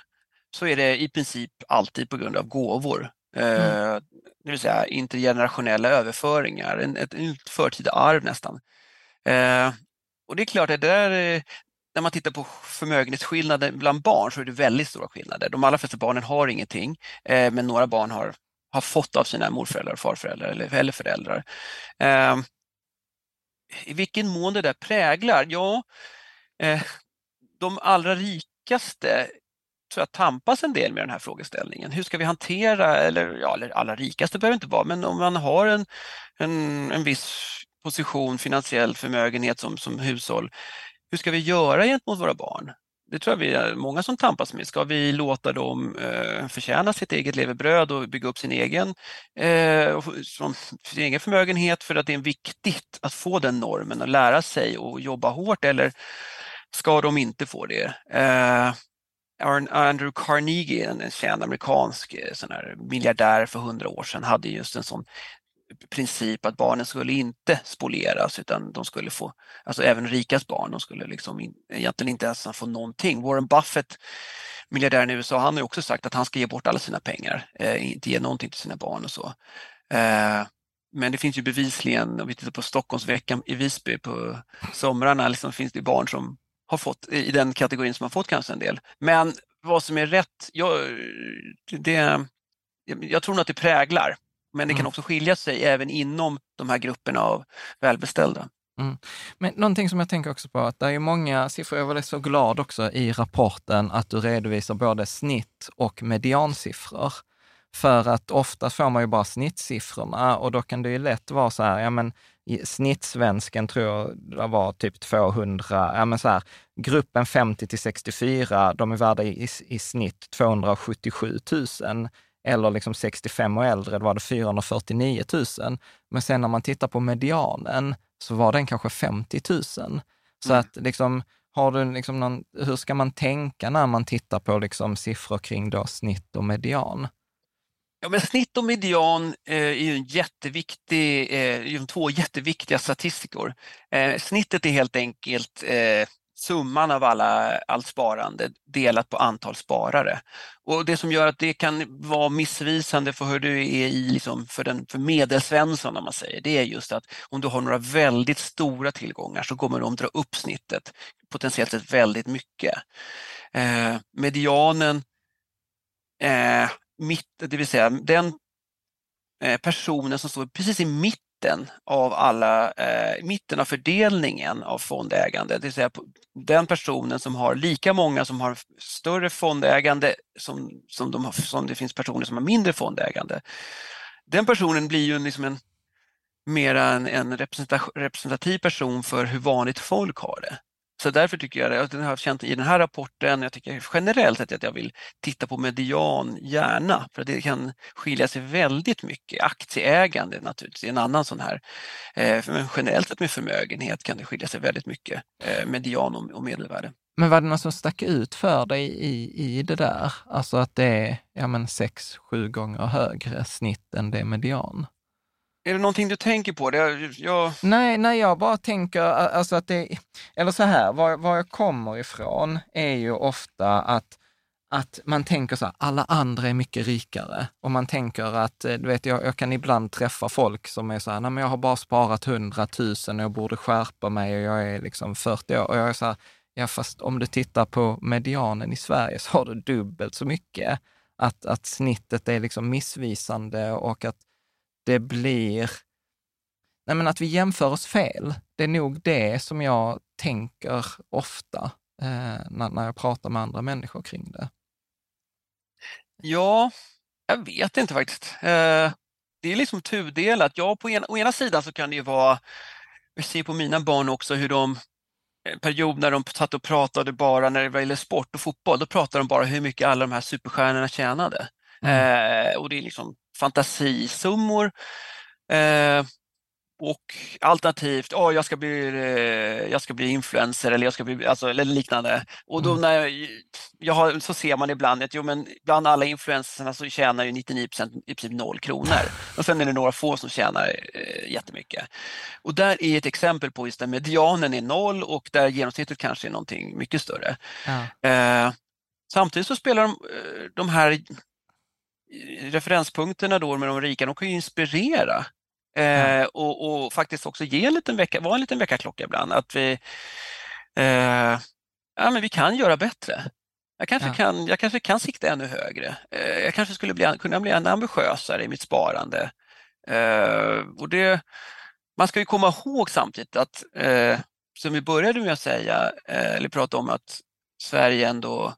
E: så är det i princip alltid på grund av gåvor. Mm. Eh, det vill säga intergenerationella överföringar, en, ett, ett förtida arv nästan. Eh, och det är klart att det där, när man tittar på förmögenhetsskillnader bland barn så är det väldigt stora skillnader. De allra flesta barnen har ingenting, eh, men några barn har har fått av sina morföräldrar och farföräldrar eller, eller föräldrar. Eh, I vilken mån det där präglar? Ja, eh, de allra rikaste tror jag tampas en del med den här frågeställningen. Hur ska vi hantera, eller, ja, eller allra rikaste behöver inte vara, men om man har en, en, en viss position, finansiell förmögenhet som, som hushåll, hur ska vi göra gentemot våra barn? Det tror jag vi är många som tampas med. Ska vi låta dem eh, förtjäna sitt eget levebröd och bygga upp sin egen, eh, sin egen förmögenhet för att det är viktigt att få den normen och lära sig och jobba hårt eller ska de inte få det? Eh, Andrew Carnegie, en känd amerikansk eh, sån här miljardär för hundra år sedan, hade just en sån princip att barnen skulle inte spolieras utan de skulle få, alltså även rikas barn, de skulle liksom in, egentligen inte ens få någonting. Warren Buffett, miljardären i USA, han har också sagt att han ska ge bort alla sina pengar, eh, inte ge någonting till sina barn och så. Eh, men det finns ju bevisligen, om vi tittar på Stockholmsveckan i Visby på somrarna, liksom finns det barn som har fått i den kategorin som har fått kanske en del. Men vad som är rätt, jag, det, jag tror nog att det präglar men det kan mm. också skilja sig även inom de här grupperna av välbeställda.
C: Mm. Men någonting som jag tänker också på, att det är många siffror, jag var så glad också i rapporten att du redovisar både snitt och mediansiffror. För att ofta får man ju bara snittsiffrorna och då kan det ju lätt vara så här, ja men snittsvensken tror jag det var typ 200, ja men så här, gruppen 50 till 64, de är värda i, i snitt 277 000 eller liksom 65 och äldre, då var det 449 000. Men sen när man tittar på medianen så var den kanske 50 000. Så mm. att liksom, har du liksom någon, hur ska man tänka när man tittar på liksom siffror kring då snitt och median?
E: Ja, men snitt och median eh, är en jätteviktig, eh, två jätteviktiga statistikor. Eh, snittet är helt enkelt eh, summan av alla, allt sparande delat på antal sparare. Och Det som gör att det kan vara missvisande för hur du är i, liksom för, den, för medelsvensson, om man säger, det är just att om du har några väldigt stora tillgångar så kommer de dra upp snittet potentiellt sett väldigt mycket. Eh, medianen, eh, mitt, det vill säga den eh, personen som står precis i mitten mitten av alla, eh, mitten av fördelningen av fondägande, det vill säga den personen som har lika många som har större fondägande som, som, de har, som det finns personer som har mindre fondägande. Den personen blir ju liksom en mera en, en representativ person för hur vanligt folk har det. Så därför tycker jag, och den har känt i den här rapporten, jag tycker generellt sett att jag vill titta på median gärna, för det kan skilja sig väldigt mycket. Aktieägande naturligtvis är en annan sån här, eh, men generellt sett med förmögenhet kan det skilja sig väldigt mycket, eh, median och medelvärde.
C: Men var det något som stack ut för dig i, i det där? Alltså att det är ja, men sex, sju gånger högre snitt än det median?
E: Är det någonting du tänker på? Det, jag...
C: Nej, nej, jag bara tänker, alltså att det, eller så här, var, var jag kommer ifrån är ju ofta att att man tänker så här, alla andra är mycket rikare. Och man tänker att, eh, du vet, jag, jag kan ibland träffa folk som är så här, nej men jag har bara sparat 100 000 och jag borde skärpa mig och jag är liksom 40 år. Och jag är så här, ja fast om du tittar på medianen i Sverige så har du dubbelt så mycket. Att, att snittet är liksom missvisande och att det blir, nej men att vi jämför oss fel. Det är nog det som jag tänker ofta eh, när, när jag pratar med andra människor kring det.
E: Ja, jag vet inte faktiskt. Eh, det är liksom tudelat. Ja, på ena, å ena sidan så kan det ju vara, jag ser på mina barn också hur de en period när de satt och pratade bara när det gäller sport och fotboll, då pratade de bara hur mycket alla de här superstjärnorna tjänade. Mm. Eh, och det är liksom fantasisummor. Eh, och alternativt, oh, jag, ska bli, eh, jag ska bli influencer eller, jag ska bli, alltså, eller liknande. Och då mm. när jag, jag har, så ser man ibland att jo, men bland alla influencerna så tjänar ju 99% i princip noll kronor. [LAUGHS] Och sen är det några få som tjänar eh, jättemycket. Och där är ett exempel på just där medianen är noll och där genomsnittet kanske är någonting mycket större. Ja. Eh, samtidigt så spelar de, eh, de här referenspunkterna då med de rika, de kan ju inspirera Eh, och, och, faktiskt också ge en liten vecka, vara en liten väckarklocka ibland. Att vi, eh, ja, men vi kan göra bättre. Jag kanske, ja. kan, jag kanske kan sikta ännu högre. Eh, jag kanske skulle bli, kunna bli ännu ambitiösare i mitt sparande. Eh, och det, man ska ju komma ihåg samtidigt att, eh, som vi började med att säga, eh, eller prata om att Sverige ändå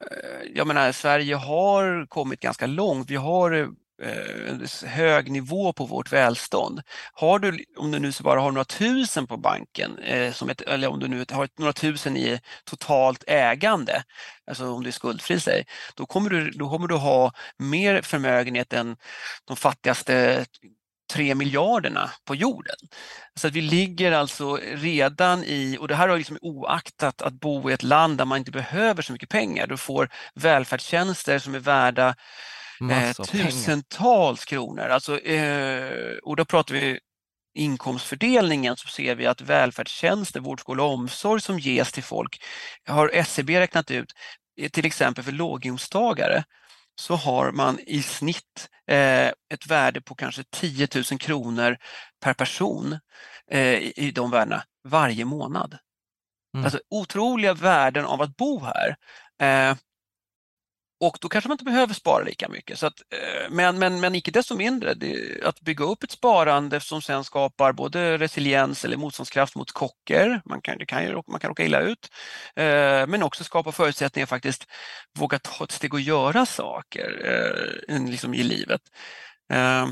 E: Eh, jag menar, Sverige har kommit ganska långt. Vi har eh, en hög nivå på vårt välstånd. Har du, om du nu så bara har några tusen på banken, eh, som ett, eller om du nu har några tusen i totalt ägande, alltså om du är skuldfri, säg, då kommer du, då kommer du ha mer förmögenhet än de fattigaste tre miljarderna på jorden. Så att vi ligger alltså redan i, och det här har liksom oaktat att bo i ett land där man inte behöver så mycket pengar. Du får välfärdstjänster som är värda eh, tusentals pengar. kronor. Alltså, eh, och då pratar vi inkomstfördelningen så ser vi att välfärdstjänster, vård, skola och omsorg som ges till folk har SCB e räknat ut, eh, till exempel för låginkomsttagare, så har man i snitt eh, ett värde på kanske 10 000 kronor per person eh, i de värdena varje månad. Mm. Alltså otroliga värden av att bo här. Och då kanske man inte behöver spara lika mycket. Så att, eh, men, men, men icke desto mindre, det, att bygga upp ett sparande som sen skapar både resiliens eller motståndskraft mot kocker, man kan, det kan ju, man kan råka illa ut, eh, men också skapa förutsättningar att faktiskt våga ta ett steg och göra saker eh, liksom i livet. Eh,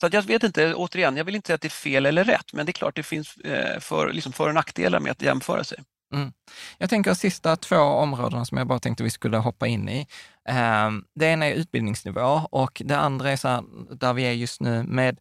E: så att jag vet inte, återigen, jag vill inte säga att det är fel eller rätt, men det är klart det finns eh, för, liksom för och nackdelar med att jämföra sig.
C: Mm. Jag tänker sista två områdena som jag bara tänkte vi skulle hoppa in i. Ehm, det ena är utbildningsnivå och det andra är så här, där vi är just nu med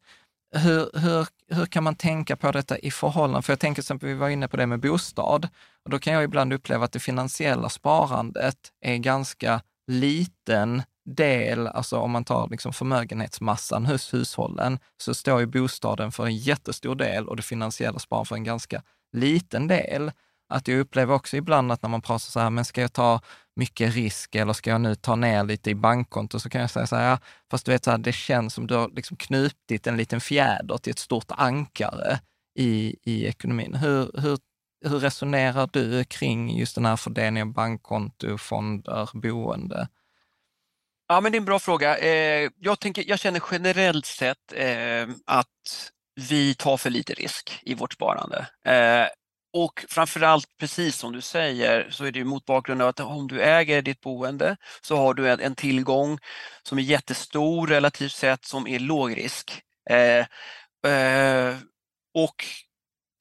C: hur, hur, hur kan man tänka på detta i förhållande? För jag tänker till exempel, vi var inne på det med bostad och då kan jag ibland uppleva att det finansiella sparandet är ganska liten del, alltså om man tar liksom förmögenhetsmassan hos hushållen, så står ju bostaden för en jättestor del och det finansiella sparandet för en ganska liten del att jag upplever också ibland att när man pratar så här, men ska jag ta mycket risk eller ska jag nu ta ner lite i bankkonto så kan jag säga så här, ja, fast du vet, så här, det känns som du har liksom knutit en liten fjäder till ett stort ankare i, i ekonomin. Hur, hur, hur resonerar du kring just den här fördelningen av bankkonto, fonder, boende?
E: Ja, men det är en bra fråga. Eh, jag, tänker, jag känner generellt sett eh, att vi tar för lite risk i vårt sparande. Eh, och framförallt, precis som du säger, så är det mot bakgrund av att om du äger ditt boende så har du en, tillgång som är jättestor relativt sett som är låg risk. Eh, eh, och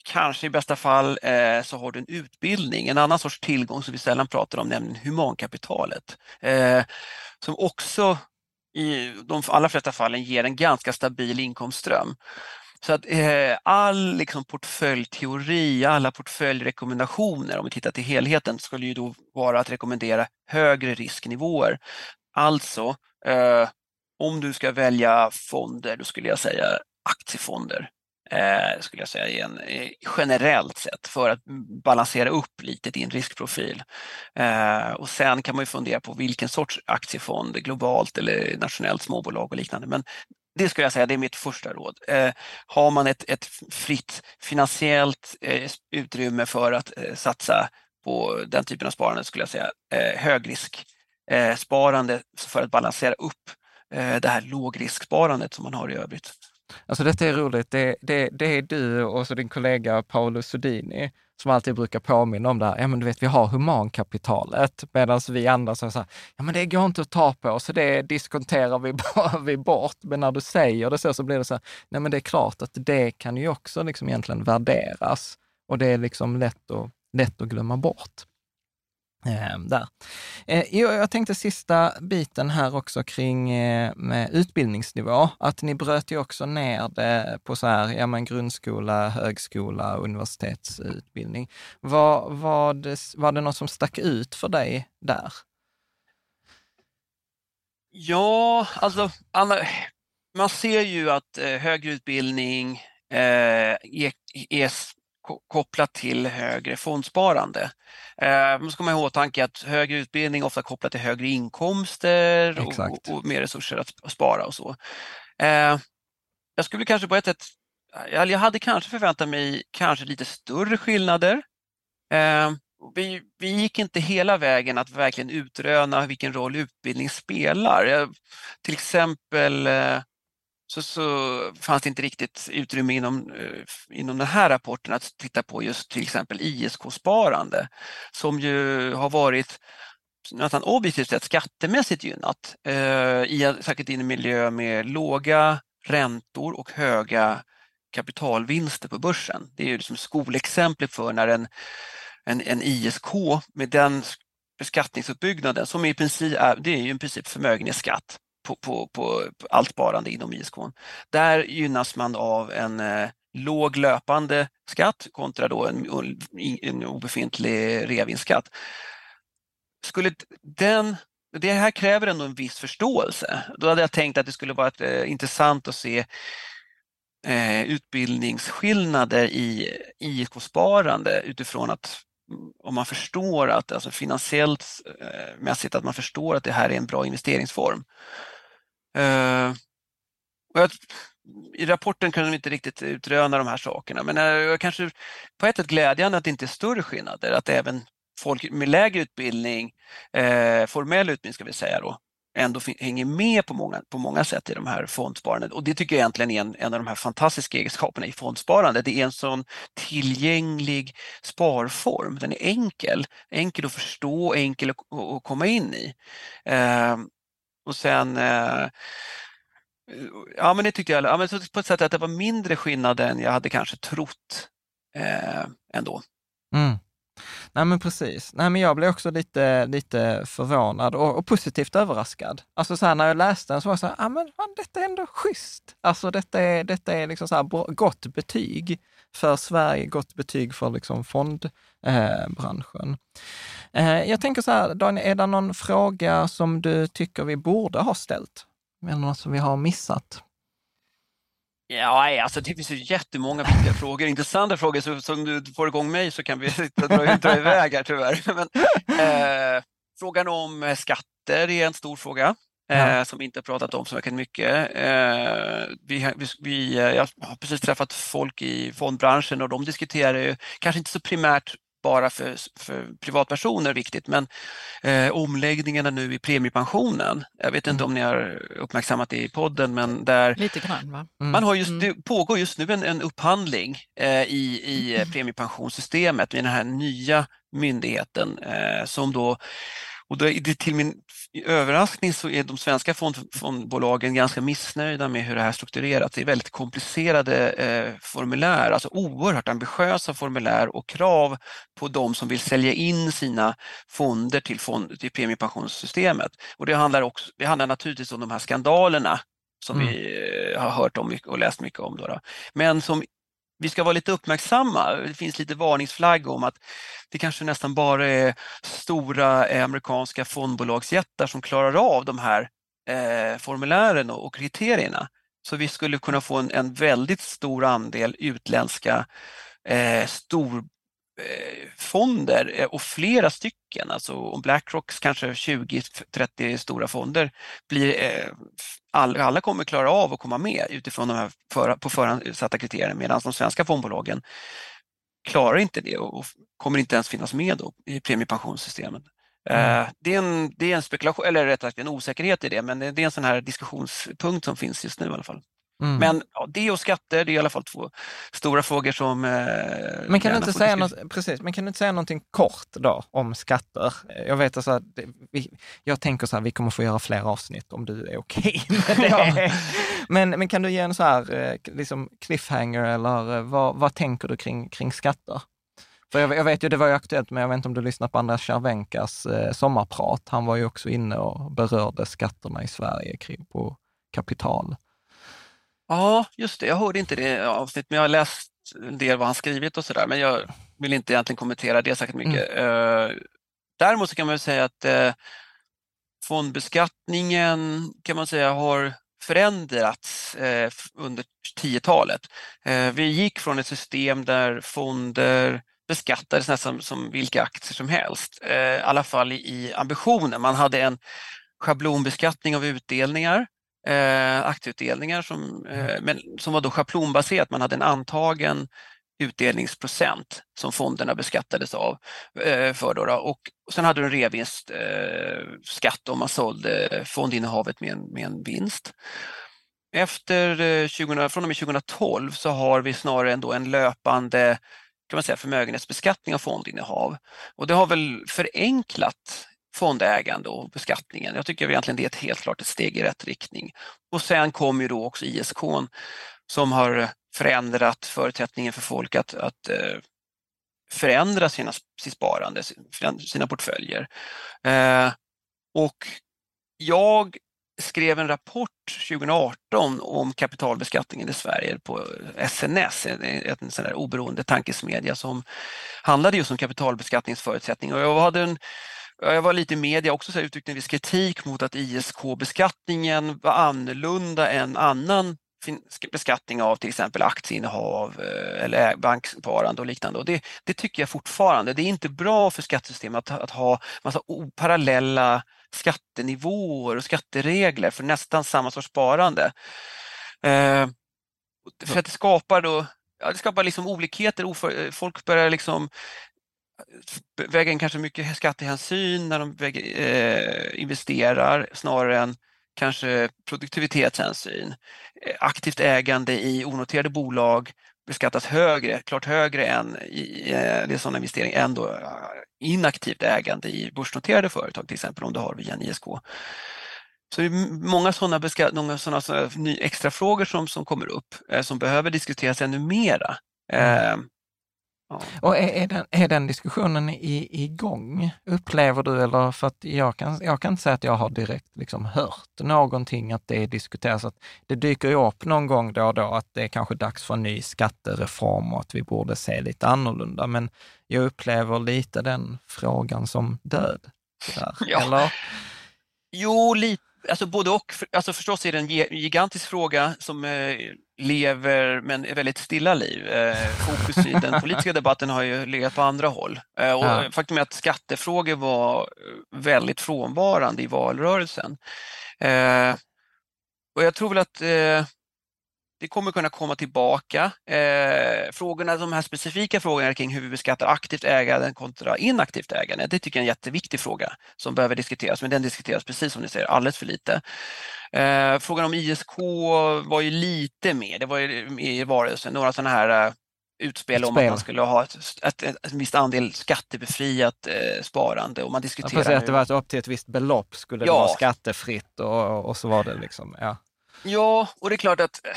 E: kanske i bästa fall eh, så har du en utbildning, en annan sorts tillgång som vi sällan pratar om, nämligen humankapitalet. Eh, som också i de allra flesta fallen ger en ganska stabil inkomstström. Så att eh, all liksom, portföljteori, alla portföljrekommendationer, om vi tittar till helheten, skulle ju då vara att rekommendera högre risknivåer. Alltså, eh, om du ska välja fonder, då skulle jag säga aktiefonder. Eh, skulle jag säga igen, eh, generellt sett för att balansera upp lite din riskprofil. Eh, och sen kan man ju fundera på vilken sorts aktiefond, globalt eller nationellt småbolag och liknande. Men det skulle jag säga, det är mitt första råd. Eh, har man ett, ett fritt finansiellt eh, utrymme för att eh, satsa på den typen av sparande skulle jag säga eh, högrisksparande eh, för att balansera upp eh, det här lågrisksparandet som man har i övrigt.
C: Alltså detta är roligt. Det, det, det är du och så din kollega Paolo Sodini som alltid brukar påminna om det här. Ja, men du vet, vi har humankapitalet, medan vi andra säger så här, ja men det går inte att ta på, så det diskonterar vi, [LAUGHS] vi bort. Men när du säger det så, så blir det så här, nej men det är klart att det kan ju också liksom egentligen värderas och det är liksom lätt att, lätt att glömma bort. Eh, där. Eh, jag tänkte sista biten här också kring eh, med utbildningsnivå, att ni bröt ju också ner det på så här, ja men grundskola, högskola, universitetsutbildning. Var, var, det, var det något som stack ut för dig där?
E: Ja, alltså man ser ju att högre utbildning eh, är, är kopplat till högre fondsparande. Eh, man ska komma ihåg åtanke att högre utbildning ofta kopplat till högre inkomster och, och, och, mer resurser att spara och så. Eh, jag skulle kanske på ett sätt, jag hade kanske förväntat mig kanske lite större skillnader. Eh, vi, vi gick inte hela vägen att verkligen utröna vilken roll utbildning spelar. Till exempel eh, så, så fanns det inte riktigt utrymme inom, eh, inom den här rapporten att titta på just till exempel ISK-sparande som ju har varit nästan objektivt sett skattemässigt gynnat, eh, i, i en miljö med låga räntor och höga kapitalvinster på börsen. Det är ju liksom skolexemplet för när en, en, en ISK med den beskattningsuppbyggnaden som i princip är, det är ju i princip förmögenhetsskatt på, på, på, allt sparande inom ISK. Där gynnas man av en eh, låg löpande skatt kontra då en, en obefintlig reavinstskatt. Skulle den det här kräver ändå en viss förståelse. Då hade jag tänkt att det skulle vara ett, eh, intressant att se eh, utbildningsskillnader i ISK-sparande utifrån att mm, om man förstår att, alltså finansiellt eh, mässigt, att man förstår att det här är en bra investeringsform. Eh, jag, I rapporten kunde de inte riktigt utröna de här sakerna men eh, jag kanske på ett sätt glädjande att det inte är större skillnader, att även folk med lägre utbildning, eh, formell utbildning ska vi säga då, ändå hänger med på många, på många sätt i de här fondsparandet. Och det tycker jag egentligen är en, en av de här fantastiska egenskaperna i fondsparande. Det är en sån tillgänglig sparform. Den är enkel, enkel att förstå, enkel att, att komma in i. Eh, och sen eh, Ja men det tyckte jag, ja, men på ett sätt att det var mindre skillnad än jag hade kanske trott eh, ändå.
C: Mm. Nej men precis. Nej men jag blev också lite, lite förvånad och, och positivt överraskad. Alltså så här, när jag läste den så var jag så här, ja men fan, detta är ändå schysst. Alltså detta är, detta är liksom så här, gott betyg för Sverige, gott betyg för liksom fondbranschen. Eh, jag tänker så här, Daniel, är det någon fråga som du tycker vi borde ha ställt? Eller något som vi har missat?
E: Ja, alltså det finns ju jättemånga viktiga frågor, intressanta frågor, så som du får igång mig så kan vi [LAUGHS] dra, dra iväg här tyvärr. Men, eh, frågan om skatter är en stor fråga. Eh, som vi inte pratat om så mycket. Eh, vi, vi, jag har precis träffat folk i fondbranschen och de diskuterar ju, kanske inte så primärt bara för, för privatpersoner viktigt, men eh, omläggningarna nu i premiepensionen. Jag vet inte mm. om ni har uppmärksammat det i podden, men där
D: Lite grann, va? Mm.
E: Man har just, mm. det pågår just nu en, en upphandling eh, i, i mm. premiepensionssystemet med den här nya myndigheten eh, som då och då, till min överraskning så är de svenska fond, fondbolagen ganska missnöjda med hur det här strukturerat. Det är väldigt komplicerade eh, formulär, alltså oerhört ambitiösa formulär och krav på de som vill sälja in sina fonder till, fond, till premiepensionssystemet. Och det handlar, också, det handlar naturligtvis om de här skandalerna som mm. vi eh, har hört om och läst mycket om. Då, då. Men som vi ska vara lite uppmärksamma. Det finns lite varningsflagg om att det kanske nästan bara är stora eh, amerikanska fondbolagsjättar som klarar av de här eh, formulären och, och, kriterierna. Så vi skulle kunna få en, en väldigt stor andel utländska eh, stor fonder och flera stycken, alltså om Blackrocks kanske 20-30 stora fonder blir, alla kommer klara av att komma med utifrån de här för, på förhand satta kriterierna medan de svenska fondbolagen klarar inte det och kommer inte ens finnas med då i premiepensionssystemet. Mm. Det, är en, det är en spekulation, eller rättare sagt en osäkerhet i det, men det är en sån här diskussionspunkt som finns just nu i alla fall. Mm. Men ja, det och skatter, det är i alla fall två stora frågor som... Eh,
C: men, kan du inte säga något, precis, men kan du inte säga någonting kort då om skatter? Jag vet alltså att vi, jag tänker så här, vi kommer få göra fler avsnitt om du är okej okay [LAUGHS] med det. ja. men, men kan du ge en så här eh, liksom cliffhanger eller eh, vad, vad tänker du kring, kring skatter? För jag, jag, vet ju, det var ju aktuellt, men jag vet inte om du lyssnar på Andreas Cervenkas eh, sommarprat. Han var ju också inne och berörde skatterna i Sverige kring, på kapital.
E: Ja, just det. Jag hörde inte det avsnittet, men jag har läst en del vad han skrivit och sådär, men jag vill inte egentligen kommentera det särskilt mycket. Mm. Däremot så kan man säga att eh, fondbeskattningen kan man säga har förändrats eh, under 10-talet. Vi gick från ett system där fonder beskattades nästan som vilka aktier som helst, i alla fall i ambitionen. Man hade en schablonbeskattning av utdelningar eh, aktieutdelningar som, eh, mm. men, som var då schablonbaserat. Man hade en antagen utdelningsprocent som fonderna beskattades av. Eh, för då, då. Och sen hade du en revinstskatt eh, om man sålde fondinnehavet med en, med en vinst. Efter 20, från och med 2012 så har vi snarare ändå en löpande kan man säga, förmögenhetsbeskattning av fondinnehav. Och det har väl förenklat fondägande och beskattningen. Jag tycker egentligen det är ett helt klart ett steg i rätt riktning. Och sen kommer ju då också ISK som har förändrat förutsättningen för folk att, att eh, förändra sina, sitt sparande, sina portföljer. Eh, och jag skrev en rapport 2018 om kapitalbeskattningen i Sverige på SNS, en, en sån där oberoende tankesmedja som handlade just om kapitalbeskattningsförutsättningar. Och jag hade en jag var lite i media också så uttryckte en viss kritik mot att ISK-beskattningen var annorlunda än annan beskattning av till exempel aktieinnehav eh, eller banksparande och liknande. Och det, det, tycker jag fortfarande. Det är inte bra för skattesystemet att, att ha massa parallella skattenivåer och skatteregler för nästan samma sorts sparande. Eh, för att det skapar då ja, det skapar liksom olikheter. Folk börjar liksom väga in kanske mycket skattehänsyn när de väger, eh, investerar snarare än kanske produktivitetshänsyn. Eh, aktivt ägande i onoterade bolag beskattas högre, klart högre än i, eh, det är sådana investeringar än då eh, inaktivt ägande i börsnoterade företag till exempel om du har via en ISK. Så det är många sådana, beskatt, många sådana, sådana extra frågor som, som kommer upp eh, som behöver diskuteras ännu mera. Mm. Eh,
C: och är, är, den, är den diskussionen i, igång, upplever du? Eller för att jag kan, jag kan inte säga att jag har direkt liksom hört någonting att det diskuteras. Att det dyker ju upp någon gång då och då att det är kanske dags för en ny skattereform och att vi borde se lite annorlunda. Men jag upplever lite den frågan som död.
E: Ja. Eller? Jo, lite Alltså både och. Alltså förstås är det en gigantisk fråga som eh, lever men är väldigt stilla liv. Eh, fokus i den politiska debatten har ju legat på andra håll. Eh, och ja. Faktum är att skattefrågor var väldigt frånvarande i valrörelsen. Och jag tror väl att det kommer kunna komma tillbaka. Eh, frågorna, de här specifika frågorna kring hur vi beskattar aktivt ägande kontra inaktivt ägande, det tycker jag är en jätteviktig fråga som behöver diskuteras, men den diskuteras precis som ni säger alldeles för lite. Eh, frågan om ISK var ju lite med, det var ju i valrörelsen, några sådana här uh, utspel om att man skulle ha ett, ett, ett, en viss andel skattebefriat eh, sparande och man diskuterar...
C: Ja, att det var upp till ett visst belopp skulle ja. det vara skattefritt och, och så var det liksom, ja.
E: Ja, och det är klart att eh,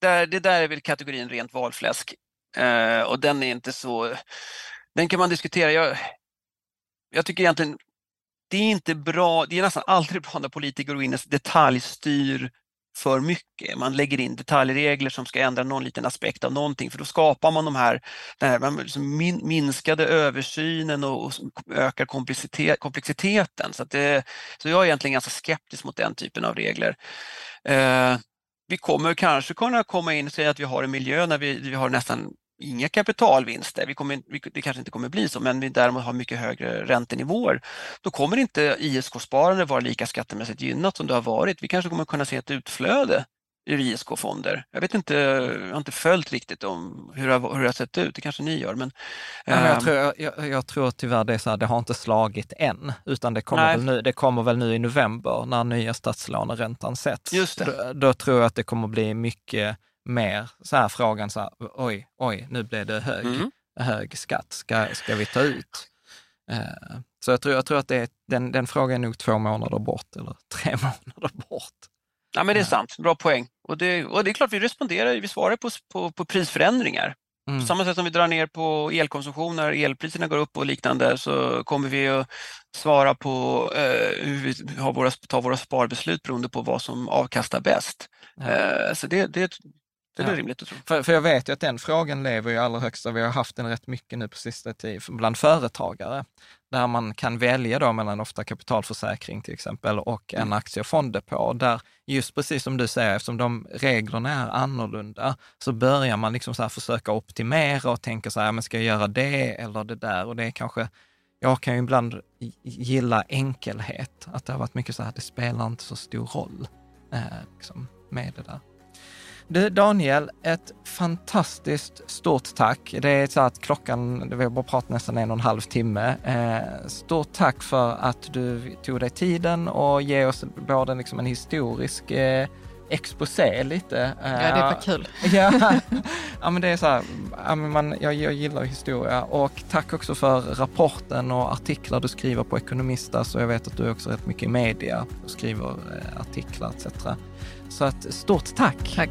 E: där, det där är väl kategorin rent valfläsk. Eh, och den är inte så... Den kan man diskutera. Jag, jag tycker egentligen det är inte bra, det är nästan aldrig bra när politiker går in och detaljstyr för mycket. Man lägger in detaljregler som ska ändra någon liten aspekt av någonting för då skapar man de här, den här liksom minskade översynen och, ökar komplexiteten. Så, det, så jag är egentligen ganska skeptisk mot den typen av regler. Eh, vi kommer kanske kunna komma in och säga att vi har en miljö när vi, vi har nästan inga kapitalvinster, vi kommer, det kanske inte kommer bli så, men vi däremot har mycket högre räntenivåer, då kommer inte ISK-sparande vara lika skattemässigt gynnat som det har varit. Vi kanske kommer kunna se ett utflöde ur ISK-fonder. Jag vet inte, jag har inte följt riktigt om hur det, har, hur det har sett ut, det kanske ni gör. Men,
C: ja, men jag, ehm, tror, jag, jag, tror tyvärr det är så här, det har inte slagit än, utan det kommer, väl nu, det kommer väl nu i november när nya statslåneräntan sätts.
E: Just det.
C: Då, då, tror jag att det kommer bli mycket mer så här frågan, så här, oj, oj, nu blev det hög, mm. hög skatt, ska, ska vi ta ut? Uh, så jag tror, jag tror att det är, den, den frågan är nog två månader bort eller [LAUGHS] tre månader bort.
E: Ja, men det är sant, bra poäng. Och det, och det är klart, vi responderar, vi svarar på, på, på prisförändringar. Mm. På samma sätt som vi drar ner på elkonsumtion när elpriserna går upp och liknande så kommer vi att svara på eh, hur vi har våra, tar våra sparbeslut beroende på vad som avkastar bäst. Ja. Eh, så det, det, det är ja. rimligt att tro.
C: För, för jag vet ju att den frågan lever i allra högsta, vi har haft den rätt mycket nu på sista tid bland företagare, där man kan välja då mellan ofta kapitalförsäkring till exempel och en mm. och fonddepå. Där just precis som du säger, eftersom de reglerna är annorlunda, så börjar man liksom så försöka optimera och tänka så här, men ska jag göra det eller det där? Och det är kanske, jag kan ju ibland gilla enkelhet, att det har varit mycket så här, det spelar inte så stor roll eh, liksom, med det där. Du Daniel, ett fantastiskt stort tack. Det är så att klockan, vi har bara pratat nästan en och en halv timme. Eh, stort tack för att du tog dig tiden och ge oss både liksom en historisk eh, exposé lite.
D: Ja, det var kul.
C: ja, [LAUGHS] ja, men det är så här, man, jag, jag gillar historia och tack också för rapporten och artiklar du skriver på Ekonomista, så jag vet att du också rätt mycket i media och skriver eh, artiklar etc. Så att stort tack!
D: Tack!